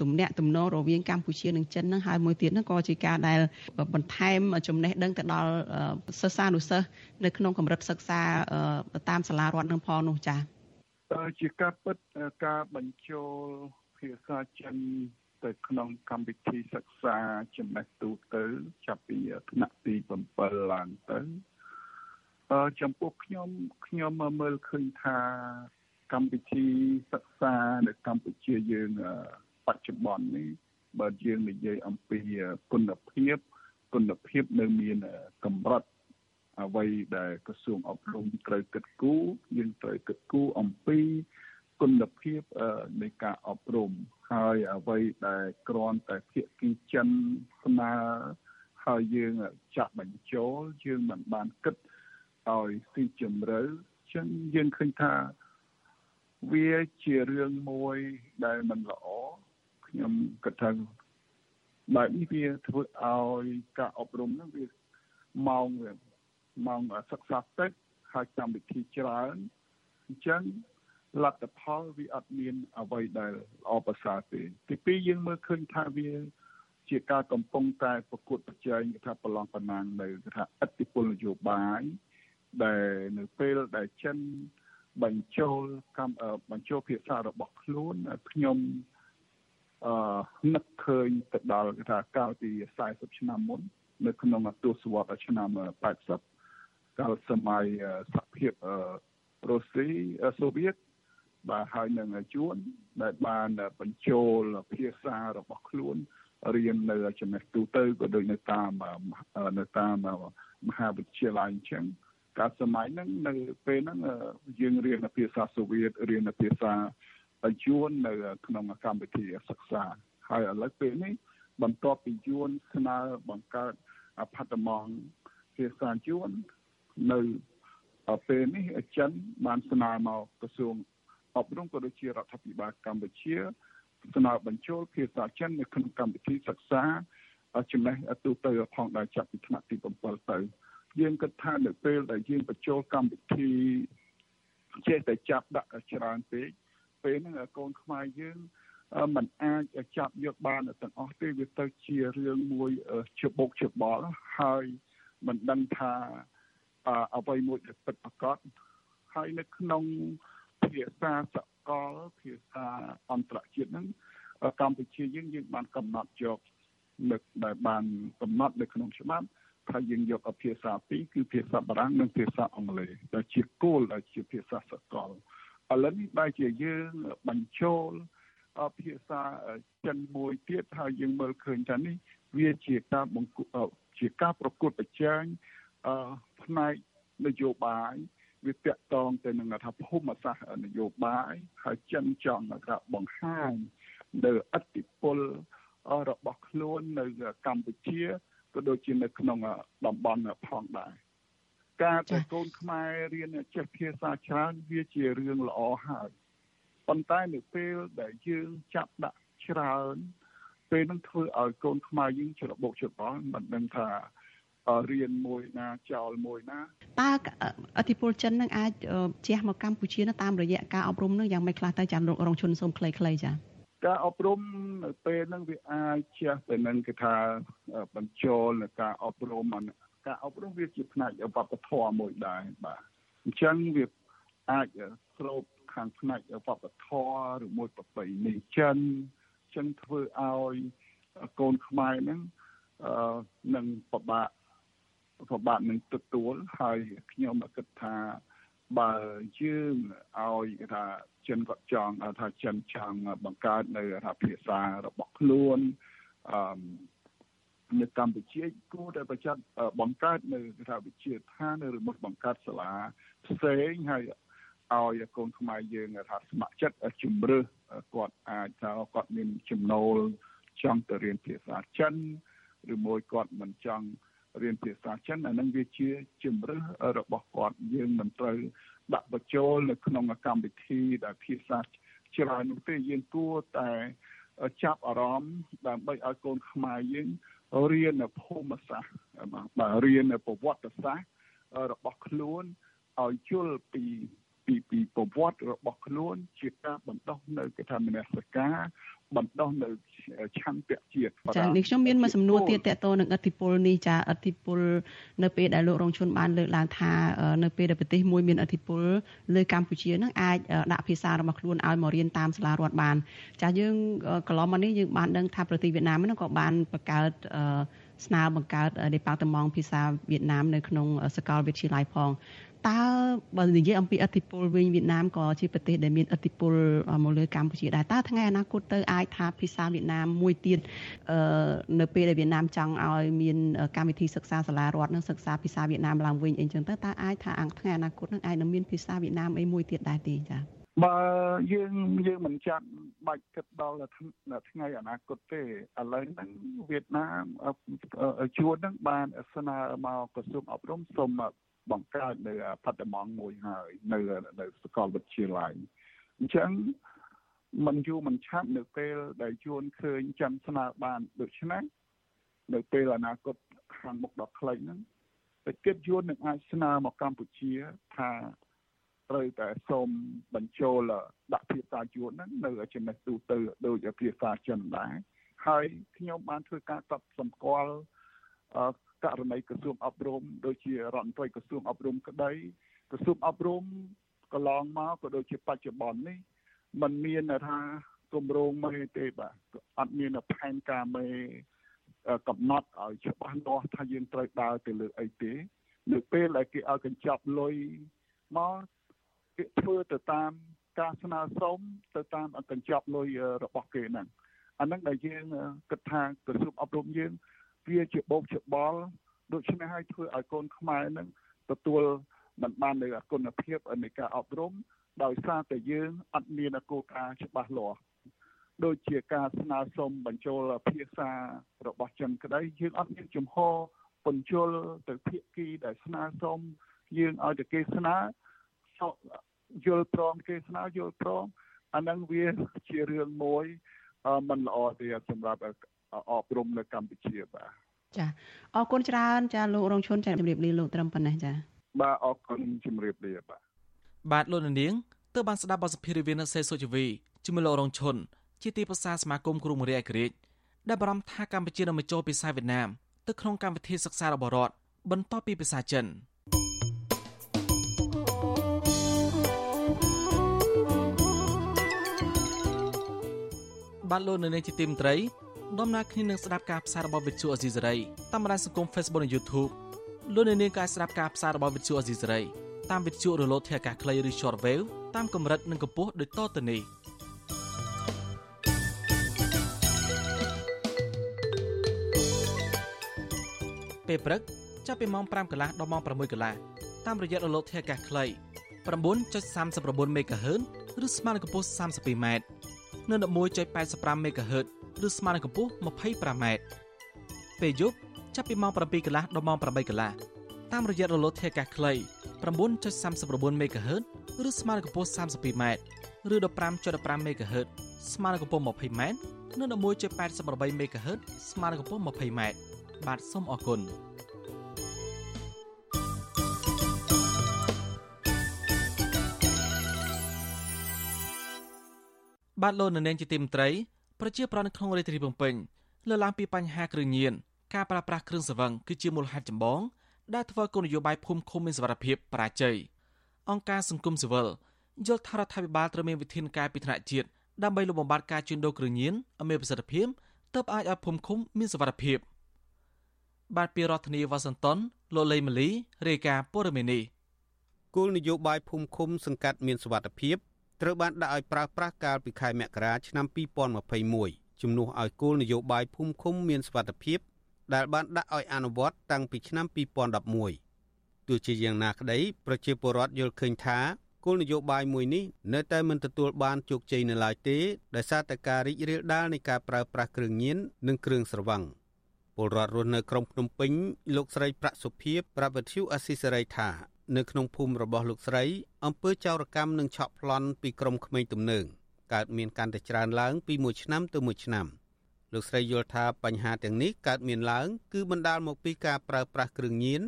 ទំនាក់ទំនងរវាងកម្ពុជានិងចិនហ្នឹងហើយមួយទៀតហ្នឹងក៏ជាការដែលបន្ថែមចំណេះដឹងទៅដល់សិស្សានុសិស្សនៅក្នុងកម្រិតសិក្សាតាមសាលារដ្ឋនឹងផងនោះចា៎ជាការពិតការបញ្ចូលភាសាចិនទៅក្នុងកម្មវិធីសិក្សាចំណេះទូទៅ ចាប់ពីថ្នាក់ទី7ឡើងទៅ ចំពោះខ្ញុំខ្ញុំមើលឃើញថាកម្មវិធីសិក្សានៅកម្ពុជាយើងបច្ចុប្បន្ននេះបើយើងនិយាយអំពីគុណភាពគុណភាពនៅមានកម្រិតអ្វីដែលក្រសួងអប់រំត្រូវគិតគូរយើងត្រូវគិតគូរអំពីគុណភាពនៃការអប់រំហើយអ្វីដែលគ្រាន់តែភាគីចិនស្នើហើយយើងចាក់បញ្ចូលយើងមិនបានគិត ឲ្យស៊ីជម្រៅចឹងយើងឃើញថាវាជារឿងមួយដែលមិនល្អខ្ញុំគិតថាបែបនេះវាធ្វើឲ្យការអប់រំហ្នឹងវាម៉ោងវាម៉ោងសិក្សាតិចហើយកម្មវិធីច្រើនអញ្ចឹងលទ្ធផលវាអត់មានអ្វីដែលល្អប្រសើរទេទីពីរយើងមើលឃើញថាវា ជាការកំពុងតែប្រកួតប្រជែងគេថាប្រឡងប្រណាំងនៅគេថាអតិពលនយោបាយ ដែលនៅពេលដែលចិនបញ្ចូលកម្មបញ្ចូលភាសារបស់ខ្លួនខ្ញុំអឺនឹកឃើញទៅដល់គេថាកាលពី40ឆ្នាំមុន នៅក្នុងទសវត្សរ៍ឆ្នាំ80កាលសម័យសហភាពរុស្ស៊ីសូវៀតបាទហើយនឹងជួនដែលបានបញ្ចូលភាសារបស់ខ្លួនរៀននៅចំណេះទូទៅក៏ដូចនៅតាមនៅតាមមហាវិទ្យាល័យអញ្ចឹង កាលសម័យហ្នឹងនៅពេលហ្នឹងយើងរៀនភាសាសូវៀតរៀនភាសាយួននៅ ក្នុងកម្មវិធីសិក្សាហើយឥឡូវពេលនេះបន្ទាប់ពីយួនស្នើបង្កើតអផតមងភាសាយួននៅពេលនេះចិនបានស្នើមកក្រសួងអប់រំក៏ដូចជារដ្ឋាភិបាលកម្ពុជាស្នើបញ្ចូលភាសាចិននៅក្នុងកម្មវិធីសិក្សាចំណេះទូទៅផងដែរចាប់ពីថ្នាក់ទី7ទៅ យើងគិតថានៅពេលដែលយើងបញ្ចូលកម្មវិធីចេះតែចាប់ដាក់ច្រើនពេកពេលហ្នឹងកូនខ្មែរយើងมันអាចចាប់យកបានទាំងអស់ទេវាទៅជារឿងមួយច្បុកច្បល់ហើយមិនដឹងថាអ្វីមួយដែលពិតប្រាកដហើយនៅក្នុងភាសាសកលភាសាអន្តរជាតិហ្នឹងកម្ពុជាយើងយើងបានកំណត់យកនៅដែលបានកំណត់នៅក្នុងច្បាប់ ថាយើងយកភាសាពីរគឺភាសាបារាំងនិងភាសាអង់គ្លេសដែលជាគោលដែលជាភាសាសកលឥឡូវនេះបែរជាយើងបញ្ចូលភាសាចិនមួយទៀតហើយយើងមើលឃើញថានេះវាជាការបង្កជាការប្រកួតប្រជែងផ្នែកនយោបាយវាតាក់ទងទៅនឹងថាភូមិសាស្ត្រនយោបាយហើយចិនចង់ថាបង្ហាញនៅអតិពលរបស់ខ្លួននៅកម្ពុជា ក៏ដូចជានៅក្នុងតំបន់ផងដែរការដែលកូនខ្មែររៀនចេះភាសាច្រើនវាជារឿងល្អហើយប៉ុន្តែនៅពេលដែលយើងចាប់ដាក់ច្រើនពេលនឹងធ្វើឲ្យកូនខ្មែរយើងច្របូកច្របល់មិនដឹងថារៀនមួយណាចោលមួយណាតើអធិពលចិននឹងអាចជះមកកម្ពុជាតាមរយៈការអប់រំនឹងយ៉ាងម៉េចខ្លះទៅចាំលោករងជនសូមខ្លីៗចា៎ ការអប់រំនៅពេលហ្នឹងវាអាចជះទៅនឹងគេថាបញ្ចូលនៅការអប់រំការអប់រំវាជាផ្នែកវប្បធម៌មួយដែរបាទអញ្ចឹងវាអាចស្រូបខាងផ្នែកវប្បធម៌ឬមួយប្រពៃណីចិនអញ្ចឹងធ្វើឲ្យកូនខ្មែរហ្នឹងអឺនឹងពិបាកពិបាកនឹងទទួលហើយខ្ញុំគិតថា បើយើងឲ្យថាចិនគាត់ចង់ថាចិនចង់បង្កើតនៅថាភាសារបស់ខ្លួនអឺនៅកម្ពុជាគួរតែប្រចាំបង្កើតនៅថាវិទ្យាឋានឬមកបង្កើតសាលាផ្សេងហើយឲ្យកូនខ្មែរយើងថាស្ម័គ្រចិត្តជំរឿសគាត់អាចថាគាត់មានចំណូលចង់ទៅរៀនភាសាចិនឬមួយគាត់មិនចង់ រៀនភាសាចិនអានឹងវាជាជំរឿសរបស់គាត់យើងមិនត្រូវដាក់បញ្ចូលនៅក្នុងកម្មវិធីដែលភាសាច្រើននោះទេយើងគួរតែចាប់អារម្មណ៍ដើម្បីឲ្យកូនខ្មែរយើងរៀននៅភូមិសាស្ត្របាទរៀននៅប្រវត្តិសាស្ត្ររបស់ខ្លួនឲ្យយល់ពី ពីពីប្រវត្តិរបស់ខ្លួន ជាការបណ្ដោះនៅគេថាមនសិការបណ្ដោះនៅឆន្ទៈជាតិចានេះខ្ញុំមានមួយសំណួរទៀតតកតនឹងអធិពលនេះចាអធិពលនៅពេលដែលលោករងជនបានលើកឡើងថានៅពេលដែលប្រទេសមួយមានអធិពលលើកម្ពុជានឹងអាចដាក់ភាសារបស់ខ្លួនឲ្យមករៀនតាមសាលារដ្ឋបាន ចាយើងកន្លងមកនេះយើងបានដឹងថាប្រទេសវៀតណាមហ្នឹងក៏បានបង្កើត ស្នើបង្កើតដេប៉ាតឺម៉ង់ភាសាវៀតណាមនៅក្នុងសាកលវិទ្យាល័យផងតើបើនិយាយអំពីអធិពលវិញវៀតណាមក៏ជាប្រទេសដែលមានអធិពលមកលើកម្ពុជាដែរតើថ្ងៃអនាគតទៅអាចថាភាសាវៀតណាមមួយទៀតនៅពេលដែលវៀតណាមចង់ឲ្យមានកម្មវិធីសិក្សាសាលារដ្ឋនិងសិក្សាភាសាវៀតណាមឡើងវិញអីចឹងទៅតើអាចថាថ្ងៃអនាគតនឹងអាចនឹងមានភាសាវៀតណាមអីមួយទៀតដែរទេចា៎ បើយើងយើងមិនចាត់បាច់គិតដល់ថ្ងៃអនាគតទេឥឡូវហ្នឹងវៀតណាមជួនហ្នឹងបានស្នើមកក្រសួងអប់រំសូមបង្កើតនៅផាត់ម៉ងមួយហើយនៅនៅសាកលវិទ្យាល័យអញ្ចឹងมันយូរមិនឆាប់នៅពេលដែលជួនឃើញចាំស្នើបានដូច្នេះនៅពេលអនាគតខាងមុខដ៏ខ្លីហ្នឹងតែគិតយួននឹងអាចស្នើមកកម្ពុជាថា ត្រូវតែសូមបញ្ចូលដាក់ភាសាយួនហ្នឹងនៅចំណេះទូទៅដោយភាសាចិនដែរហើយខ្ញុំបានធ្វើការកត់សម្គាល់ករណីក្រសួងអប់រំដូចជារដ្ឋមន្ត្រីក្រសួងអប់រំក្តីក្រសួងអប់រំកន្លងមកក៏ដូចជាបច្ចុប្បន្ននេះมันមានថាគម្រោងមេទេបាទអត់មានផែនការមេកំណត់ឲ្យច្បាស់លាស់ថាយើងត្រូវដើរទៅលើអីទេនៅពេលដែលគេឲ្យកញ្ចប់លុយមក គេធ្វើទៅតាមការស្នើសុំទៅតាមកញ្ចប់លុយរបស់គេហ្នឹងអាហ្នឹងដែលយើងគិតថាក្រសួងអប់រំយើង វាជាបោកច្បល់ដូច្នេះហើយធ្វើឲ្យកូនខ្មែរនឹងទទួលមិនបាននៅគុណភាពនៃការអប់រំដោយសារតែយើងអត់មានគោលការណ៍ច្បាស់លាស់ដូចជាការស្នើសុំបញ្ចូលភាសារបស់ចិនក្តីយើងអត់មានជំហរបញ្ចូលទៅភាគីដែលស្នើសុំយើងឲ្យតែគេស្នើ យល់ព្រមគេស្នើយល់ព្រមអាហ្នឹងវាជារឿងមួយមិនល្អទេសម្រាប់អប់រំនៅកម្ពុជាបាទចាអរគុណច្រើន ចាលោករងឈុនចាជម្រាបលាលោកត្រឹមប៉ុណ្ណេះចាបាទអរគុណជម្រាបលាបាទបាទលោកនាងទើបបានស្ដាប់បទសម្ភាសន៍រវាងអ្នកសេសុជីវីជាមួយលោករងឈុនជាទីប្រឹក្សាសមាគមគ្រូបង្រៀនឯករាជ្យដែលបារម្ភថាកម្ពុជានឹងបញ្ចូលភាសាវៀតណាមទៅក្នុងកម្មវិធីសិក្សារបស់រដ្ឋបន្ទាប់ពីភាសាចិន បាទលោកនៅនាងជាទីមត្រីដំណើរគ្នានឹងស្ដាប់ការផ្សាយរបស់វិទ្យុអេស៊ីសេរីតាមបណ្ដាញសង្គម Facebook និង YouTube លោកអ្នកនាងក៏អាចស្ដាប់ការផ្សាយរបស់វិទ្យុអេស៊ីសេរីតាមវិទ្យុរលកធាតុអាកាសខ្លីឬ Shortwave តាមកម្រិតនិងកម្ពស់ដូចតទៅនេះពេលព្រឹកចាប់ពីម៉ោង5កន្លះដល់ម៉ោង6កន្លះតាមរយៈរលកធាតុអាកាសខ្លី9.39 MHz ឬស្មើនឹងកម្ពស់ 32m នៅ11.85 MHz ឬស្មើនឹងកម្ពស់ 25m ពេលយប់ចាប់ពីម៉ោង7កន្លះដល់ម៉ោង8កន្លះតាមរយៈរលកធាតុអាកាសខ្លី9.39 MHz ឬស្មើនឹងកម្ពស់ 32m ឬ15.15 MHz ស្មើនឹងកម្ពស់ 20m និង11.88 MHz ស្មើនឹងកម្ពស់ 20m បាទសូមអរគុណ បាទលោកនៅនាងជាទីមត្រីប្រជាប្រដ្ឋនៅក្នុងរាជធានីភ្នំពេញលើកឡើងពីបញ្ហាគ្រឿងញៀនការប្រើប្រាស់គ្រឿងសង្វឹងគឺជាមូលហេតុចម្បងដែលធ្វើគោលនយោបាយភូមិឃុំមានសវត្ថភាពបរាជ័យអង្គការសង្គមស៊ីវិលយល់ថារដ្ឋាភិបាលត្រូវមានវិធានការពីថ្នាក់ជាតិដើម្បីលុបបំបាត់ការជួញដូរគ្រឿងញៀនឲ្យមានប្រសិទ្ធភាពទើបអាចឲ្យភូមិឃុំមានសវត្ថភាពបាទពីរដ្ឋធានីវ៉ាស៊ីនតោនលោកលេម៉ាលីរាយការណ៍ព័ត៌មាននេះគោលនយោបាយភូមិឃុំសង្កាត់មានសវត្ថភាព ត្រូវបានដាក់ឲ្យប្រើប្រាស់កាលពីខែមករាឆ្នាំ2021ជំនួសឲ្យគោលនយោបាយភូមិឃុំមានសុវត្ថិភាព ដែលបានដាក់ឲ្យអនុវត្តតាំងពីឆ្នាំ2011ទោះជាយ៉ាងណាក្តីប្រជាពលរដ្ឋយល់ឃើញថាគោលនយោបាយមួយនេះនៅតែមិនទទួលបានជោគជ័យនៅឡើយទេដោយសារតែការរីករាលដាលនៃការប្រើប្រាស់គ្រឿងញៀននិងគ្រឿងស្រវឹងពលរដ្ឋរស់នៅក្រុងភ្នំពេញលោកស្រីប្រាក់សុភាប្រាប់វិទ្យុអស៊ីសេរីថា នៅក្នុងភូមិរបស់លោកស្រីអំពើចោរកម្មនិងឆក់ប្លន់ពីក្រុមក្មេងទំនើងកើតមានកាន់តែច្រើនឡើងពីមួយឆ្នាំទៅមួយឆ្នាំលោកស្រីយល់ថាបញ្ហាទាំងនេះកើតមានឡើង គឺបណ្ដាលមកពីការប្រើប្រាស់គ្រឿងញៀន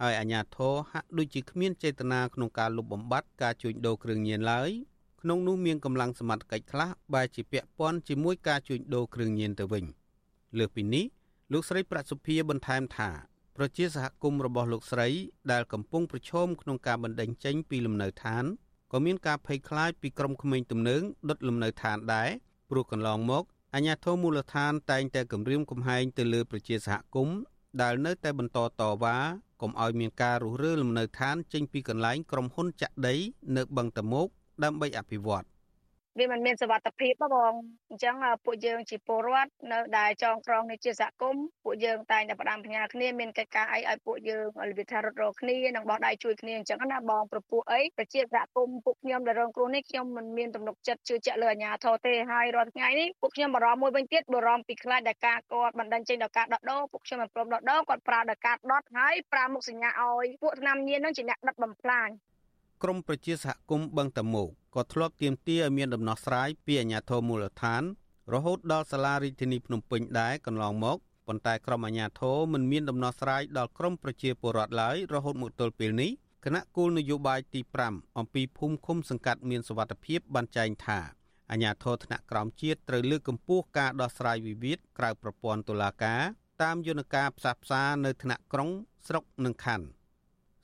ហើយអាជ្ញាធរហាក់ដូចជាគ្មានចេតនាក្នុងការលុបបំបាត់ការជួញដូរគ្រឿងញៀនឡើយក្នុងនោះមានកម្លាំងសមត្ថកិច្ចខ្លះបែរជាពាក់ព័ន្ធជាមួយការជួញដូរគ្រឿងញៀនទៅវិញលើសពីនេះលោកស្រីប្រាក់សុភាបន្ថែមថា ប្រជាសហគមន៍របស់លោកស្រី ដែលកំពុងប្រឈមក្នុងការបណ្តេញចេញពីលំនៅឋានក៏មានការភ័យខ្លាចពីក្រុមក្មេងទំនើងដុតលំនៅឋានដែរព្រោះកន្លងមកអាជ្ញាធរមូលដ្ឋានតែងតែគម្រាមកំហែងទៅលើប្រជាសហគមន៍ដែលនៅតែបន្តតវ៉ាកុំឲ្យមានការរុះរើលំនៅឋានចេញពីកន្លែងក្រុមហ៊ុនចាក់ដី នៅបឹងតមោកដើម្បីអភិវឌ្ឍ វាមិនមានសវត្ថភាពបងអញ្ចឹងពួកយើងជាពលរដ្ឋនៅដែលចងក្រងនេះជាសហគមន៍ពួកយើងតែងតែផ្ដាំផ្ញើគ្នាមានកិច្ចការអីឲ្យពួកយើងវិធារត់រកគ្នានិងបោះដៃជួយគ្នាអញ្ចឹងណាបងប្រពោះអីប្រជាសហគមន៍ពួកខ្ញុំដែលរងគ្រោះនេះខ្ញុំមិនមានទំនុកចិត្តជឿជាក់លើអាជ្ញាធរទេហើយរាល់ថ្ងៃនេះពួកខ្ញុំបារម្ភមួយវិញទៀតបារម្ភពីខ្លាចដែលការគាត់បណ្ដឹងចេញដល់ការដុតដោពួកខ្ញុំមិនព្រមដុតដោគាត់ប្រើដល់ការដុតហើយប្រើមុខសញ្ញាឲ្យពួកថ្នាំញៀននឹងជាអ្នកដុតបំផ្លាញក្រមប្រជាសហគមន៍បឹងតមោក ក៏ធ្លាប់ទាមទារឲ្យមានដំណោះស្រាយពីអាជ្ញាធរមូលដ្ឋាន រហូតដល់សាលារាជធានីភ្នំពេញដែរកន្លងមកប៉ុន្តែក្រមអាជ្ញាធរមិនមានដំណោះស្រាយដល់ក្រមប្រជាពលរដ្ឋឡើយរហូតមកទល់ពេលនេះគណៈគោលនយោបាយទី5អំពីភូមិឃុំសង្កាត់មានសវត្ថភាពបានចែងថាអាជ្ញាធរថ្នាក់ក្រោមជាតិត្រូវលើកកម្ពស់ការដោះស្រាយវិវាទក្រៅប្រព័ន្ធតុលាការតាមយន្តការផ្សះផ្សានៅថ្នាក់ក្រុងស្រុកនិងខណ្ឌ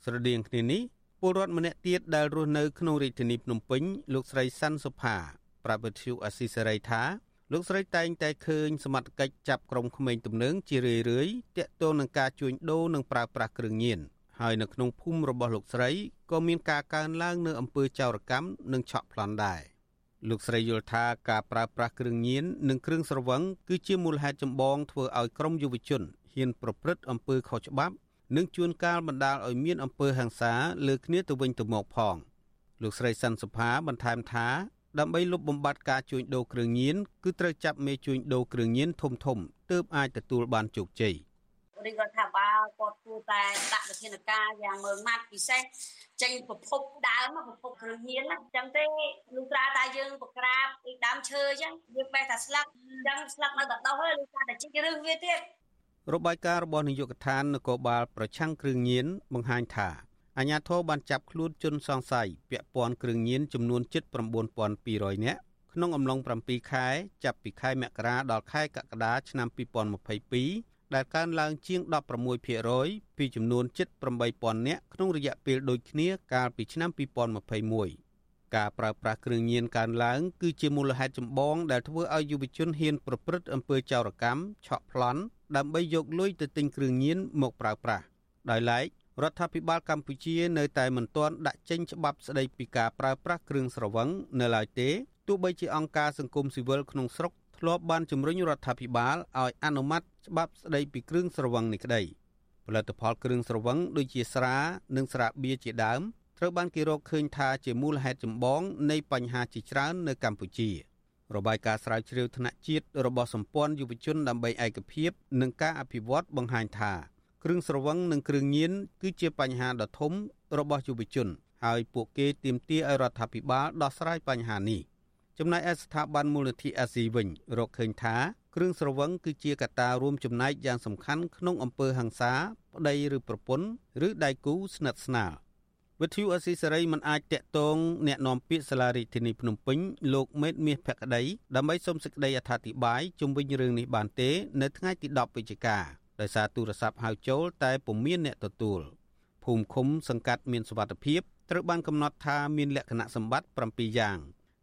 ស្រដៀងគ្នានេះ ពលរដ្ឋម្នាក់ទៀតដែលរស់នៅក្នុងរាជធានីភ្នំពេញលោកស្រីសាន់សុផាប្រាប់វិទ្យុអស៊ីសេរីថាលោកស្រីតែងតែឃើញសមត្ថកិច្ចចាប់ក្រុមក្មេងទំនើងជារឿយរឿយតាក់ទងនឹងការជួញដូរនិងប្រើប្រាស់គ្រឿងញៀនហើយនៅក្នុងភូមិរបស់លោកស្រីក៏មានការកើនឡើងនៅអំពើចោរកម្មនិងឆក់ប្លន់ដែរលោកស្រីយល់ថាការប្រើប្រាស់គ្រឿងញៀននិងគ្រឿងស្រវឹងគឺជាមូលហេតុចម្បងធ្វើឲ្យក្រុមយុវជនហ៊ានប្រព្រឹត្តអំពើខុសច្បាប់ និងជួនកាលបណ្ដាលឲ្យមានអំពើហិង្សាលើគ្នាទៅវិញទៅមកផងលោកស្រីសាន់សុផាបន្ថែមថាដើម្បីលុបបំបាត់ការជួញដូរគ្រឿងញៀនគឺត្រូវចាប់មេជួញដូរគ្រឿងញៀនធំធំទើបអាចទទួលបានជោគជ័យរាជរដ្ឋាភិបាលគាត់គួរតែដាក់វិធានការយ៉ាងម៉ឺងម៉ាត់ពិសេសចេញប្រភពដើមប្រភពគ្រឿងញៀនអញ្ចឹងទេលុះត្រាតែយើងបក្រាបពីដើមឈើអញ្ចឹងយើងបេះតែស្លឹកអញ្ចឹងស្លឹកនៅតែដុះហើយលុះត្រាតែជីករឹសវាទៀត របាយការណ៍របស់នាយកដ្ឋាននគរបាលប្រឆាំងគ្រឿងញៀនបង្ហាញថាអាជ្ញាធរបានចាប់ខ្លួនជនសង្ស័យពាក់ព័ន្ធគ្រឿងញៀនចំនួន79200នាក់ក្នុងអំឡុង7ខែចាប់ពីខែមករាដល់ខែកក្កដាឆ្នាំ2022ដែលកើនឡើងជាង16%ពីចំនួន78000នាក់ក្នុងរយៈពេលដូចគ្នាកាលពីឆ្នាំ2021ការប្រើប្រាស់គ្រឿងញៀនកើនឡើងគឺជាមូលហេតុចម្បងដែលធ្វើឲ្យយុវជនហ៊ានប្រព្រឹត្តអំពើចោរកម្មឆក់ប្លន់ ដើម្បីយកលុយទៅទិញគ្រឿងញៀនមកប្រើប្រាស់ដោយឡែករដ្ឋាភិបាលកម្ពុជានៅតែមិនទាន់ដាក់ចេញច្បាប់ស្តីពីការប្រើប្រាស់គ្រឿងស្រវឹងនៅឡើយទេទោះបីជាអង្គការសង្គមស៊ីវិលក្នុងស្រុកធ្លាប់បានជំរុញរដ្ឋាភិបាលឲ្យអនុម័តច្បាប់ស្តីពីគ្រឿងស្រវឹងនេះក្តីផលិតផលគ្រឿងស្រវឹងដូចជាស្រា និងស្រាបៀរជាដើមត្រូវបានគេរកឃើញថាជាមូលហេតុចម្បងនៃបញ្ហាជាច្រើននៅកម្ពុជា។ របាយការណ៍ស្រាវជ្រាវថ្នាក់ជាតិរបស់សម្ព័ន្ធយុវជនដើម្បីឯកភាពនិងការអភិវឌ្ឍបង្ហាញថាគ្រឿងស្រវឹងនិងគ្រឿងញៀនគឺជាបញ្ហាដ៏ធំរបស់យុវជន ហើយពួកគេទាមទារឲ្យរដ្ឋាភិបាលដោះស្រាយបញ្ហានេះចំណែកឯស្ថាប័នមូលនិធិអាស៊ីវិញរកឃើញថាគ្រឿងស្រវឹងគឺជាកត្តារួមចំណែកយ៉ាងសំខាន់ក្នុងអំពើហិង្សាប្តីឬប្រពន្ធឬដៃគូស្និទ្ធស្នាល វិទ្យុអស៊ីសេរីមិនអាចតាក់ទងអ្នកនាំពាក្យសាលារដ្ឋាភិបាលភ្នំពេញលោកមេតមាសភក្តីដើម្បីសុំសេចក្តីអធិប្បាយជុំវិញរឿងនេះបានទេ នៅថ្ងៃទី10វិច្ឆិកាដោយសារទូរស័ព្ទហៅចូលតែពុំមានអ្នកទទួលភូមិឃុំសង្កាត់មានសវត្ថភាពត្រូវបានកំណត់ថាមានលក្ខណៈសម្បត្តិ7យ៉ាង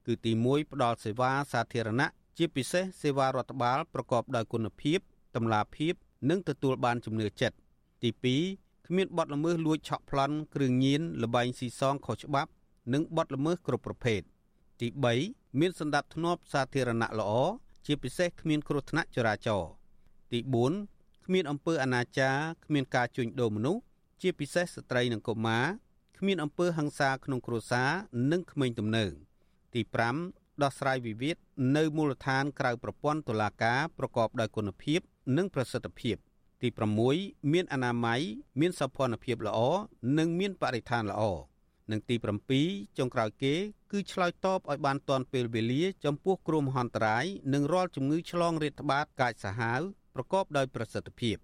គឺទី1ផ្ដល់សេវាសាធារណៈជាពិសេសសេវារដ្ឋបាលប្រកបដោយគុណភាពតម្លាភាព និងទទួលបានជំនឿចិត្តទី គ្មានបទល្មើសលួចឆក់ប្លន់គ្រឿងញៀនលបែងស៊ីសងខុសច្បាប់ និងបទល្មើសគ្រប់ប្រភេទទី3មានសន្តិភាពសាធារណៈល្អជាពិសេសគ្មានគ្រោះថ្នាក់ចរាចរណ៍ទី4គ្មានអំពើអនាចារគ្មានការជួញដូរមនុស្សជាពិសេសស្ត្រីនិងកុមារគ្មានអំពើហិង្សាក្នុងគ្រួសារនិងក្មេងទំនើងទី5ដោះស្រាយវិវាទនៅមូលដ្ឋានក្រៅប្រព័ន្ធតុលាការប្រកបដោយគុណភាព និងប្រសិទ្ធភាព ទី6មានអនាម័យមានសោភ័ណភាពល្អនិងមានបរិស្ថានល្អនិងទី7ចុងក្រោយគេគឺឆ្លើយតបឲ្យបានទាន់ពេលវេលា ចំពោះគ្រោះមហន្តរាយនិងរាល់ជំងឺឆ្លងរាតត្បាតកាចសាហាវប្រកបដោយប្រសិទ្ធភាព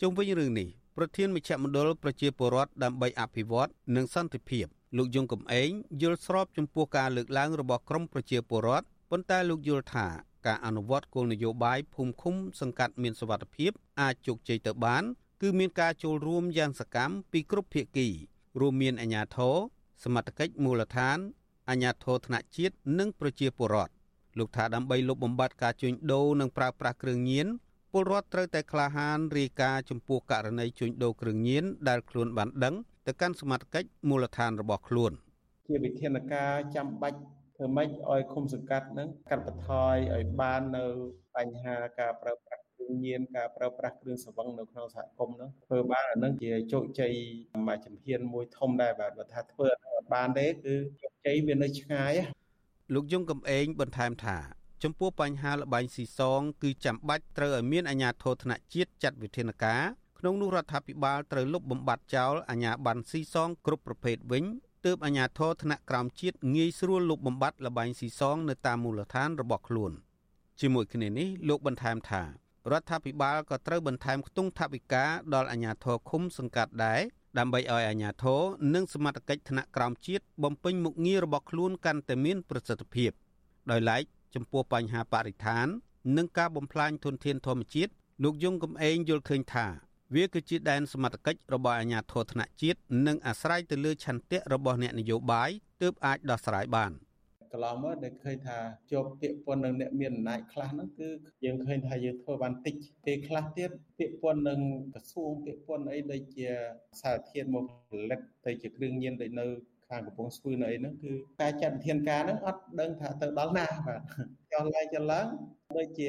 ជុំវិញរឿងនេះប្រធានមជ្ឈមណ្ឌលប្រជាពលរដ្ឋដើម្បីអភិវឌ្ឍនិងសន្តិភាពលោកយងកំឯងយល់ស្របចំពោះការលើកឡើងរបស់ក្រមប្រជាពលរដ្ឋប៉ុន្តែលោកយល់ថា ការអនុវត្តគោលនយោបាយភូមិឃុំសង្កាត់មានសវត្ថភាពអាចជោគជ័យទៅបាន គឺមានការចូលរួមយ៉ាងសកម្មពីគ្រប់ភាគី រួមមានអាជ្ញាធរសមត្ថកិច្ចមូលដ្ឋានអាជ្ញាធរថ្នាក់ជាតិនិងប្រជាពលរដ្ឋលោកថាដើម្បីលុបបំបាត់ការជួញដូរនិងប្រើប្រាស់គ្រឿងញៀនពលរដ្ឋត្រូវតែក្លាហានរាយការណ៍ចំពោះករណីជួញដូរគ្រឿងញៀនដែលខ្លួនបានដឹងទៅកាន់សមត្ថកិច្ចមូលដ្ឋានរបស់ខ្លួន ជាវិធានការចាំបាច់ ធ្វើម៉េចឲ្យឃុំសង្កាត់នឹងកាត់បន្ថយឲ្យបាននៅបញ្ហាការប្រើប្រាស់គ្រឿងញៀនការប្រើប្រាស់គ្រឿងសង្វឹងនៅក្នុងសហគមន៍នោះធ្វើបានអានឹងជាជោគជ័យមួយជំហានមួយធំដែរបាទបើថាធ្វើអត់បានទេគឺជោគជ័យវានៅឆ្ងាយលោកយងកំឯងបន្ថែមថាចំពោះបញ្ហាលបែងស៊ីសង គឺចាំបាច់ត្រូវឲ្យមានអាជ្ញាធរថ្នាក់ជាតិចាត់វិធានការក្នុងនោះរដ្ឋាភិបាលត្រូវលុបបំបាត់ចោលអាជ្ញាប័ណ្ណស៊ីសងគ្រប់ប្រភេទវិញ ទើបអាជ្ញាធរថ្នាក់ក្រោមជាតិងាយស្រួលលុបបំបាត់លបែងស៊ីសងនៅតាមមូលដ្ឋានរបស់ខ្លួនជាមួយគ្នានេះលោកបន្ថែមថារដ្ឋាភិបាលក៏ត្រូវបន្ថែមខ្ទង់ថវិកាដល់អាជ្ញាធរឃុំសង្កាត់ដែរដើម្បីឲ្យអាជ្ញាធរនិងសមត្ថកិច្ចថ្នាក់ក្រោមជាតិបំពេញមុខងាររបស់ខ្លួនកាន់តែមានប្រសិទ្ធភាពដោយឡែកចំពោះបញ្ហាបរិស្ថាន និងការបំផ្លាញធនធានធម្មជាតិលោកយងកំឯងយល់ឃើញថា វាគឺជាដែនសមត្ថកិច្ចរបស់អាជ្ញាធរថ្នាក់ជាតិនិងអាស្រ័យទៅលើឆន្ទៈរបស់អ្នកនយោបាយទើបអាចដោះស្រាយបានកន្លងមកដែលឃើញថាជាប់ពាក្យពន្ធនឹងអ្នកមានអំណាចខ្លះហ្នឹងគឺយើងឃើញថាយើងធ្វើបានតិចពេលខ្លះទៀតពាក្យពន្ធនឹងក្រសួងពាក្យពន្ធអីដូចជាសារធាតុមកផលិតទៅជាគ្រឿងញៀនដូចនៅ ខាងកំពង់ស្ពឺនៅអីហ្នឹងគឺការចាត់វិធានការហ្នឹងអត់ដឹងថាទៅដល់ណាបាទចុះឡើងចុះឡើងដូចជា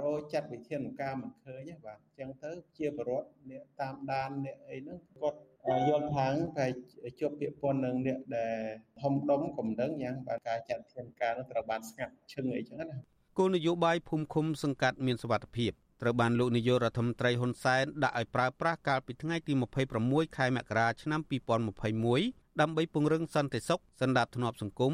រោចាត់វិធានការមិនឃើញបាទអញ្ចឹងទៅជាបរដ្ឋអ្នកតាមដានអ្នកអីហ្នឹងគាត់យល់ថាងតែជាប់ពាក្យពន្ធនឹងអ្នកដែលធំដុំកំដឹងយ៉ាងបាទការចាត់វិធានការនោះត្រូវបានស្ងាត់ឈឹងអីចឹងណាគោលនយោបាយភូមិឃុំសង្កាត់មានសវត្ថភាពត្រូវបានលោកនាយករដ្ឋមន្ត្រីហ៊ុនសែនដាក់ឲ្យប្រើប្រាស់កាលពីថ្ងៃទី26ខែមករាឆ្នាំ2021 ដើម្បីពង្រឹងសន្តិសុខសន្តិភាពសង្គម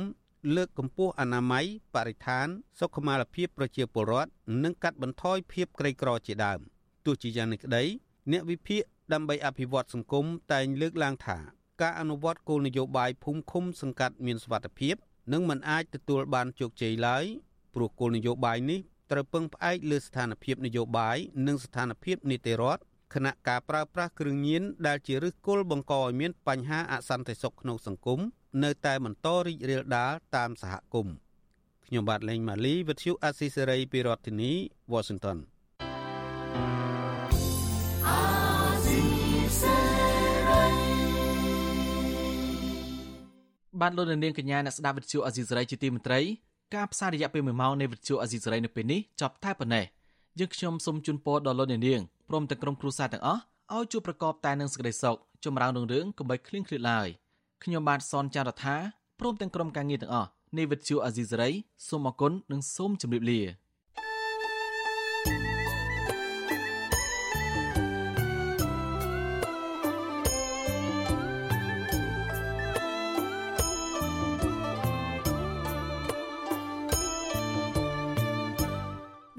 លើកកម្ពស់អនាម័យបរិស្ថាន សុខុមាលភាពប្រជាពលរដ្ឋនិងកាត់បន្ថយភាពក្រីក្រជាដើមទោះជាយ៉ាងនេះក្តីអ្នកវិភាគដើម្បីអភិវឌ្ឍសង្គមតែងលើកឡើងថាការអនុវត្តគោលនយោបាយភូមិឃុំសង្កាត់មានសុវត្ថិភាពនឹងមិនអាចទទួលបានជោគជ័យឡើយព្រោះគោលនយោបាយនេះត្រូវពឹងផ្អែកលើស្ថានភាពនយោបាយនិងស្ថានភាពនីតិរដ្ឋ ខណៈការប្រើប្រាស់គ្រឿងញៀនដែលជាឫសគល់បង្កឲ្យមានបញ្ហាអសន្តិសុខក្នុងសង្គមនៅតែបន្តរីករាលដាលតាមសហគមន៍ខ្ញុំបាទលេងម៉ាលីវិទ្យុអាស៊ីសេរីពីរដ្ឋធានី Washington បានលោកនាងកញ្ញាអ្នកស្ដាប់វិទ្យុអាស៊ីសេរីជាទីមេត្រីការផ្សាយរយៈពេល1ម៉ោងនៃវិទ្យុអាស៊ីសេរីនៅពេលនេះចប់តែប៉ុណ្ណេះយើងខ្ញុំសូមជូនពរដល់លោកនាង ព្រមទាំងក្រុមគ្រួសារទាំងអស់ឲ្យជួបប្រកបតែនឹងសេចក្តីសុខចម្រើនរុងរឿងកុំបីឃ្លៀងឃ្លាតឡើយខ្ញុំបាទសនចាររថាព្រមទាំងក្រុមការងារទាំងអស់នៃវិទ្យុអាស៊ីសេរីសូមអគុណនិងសូមជម្រាបលា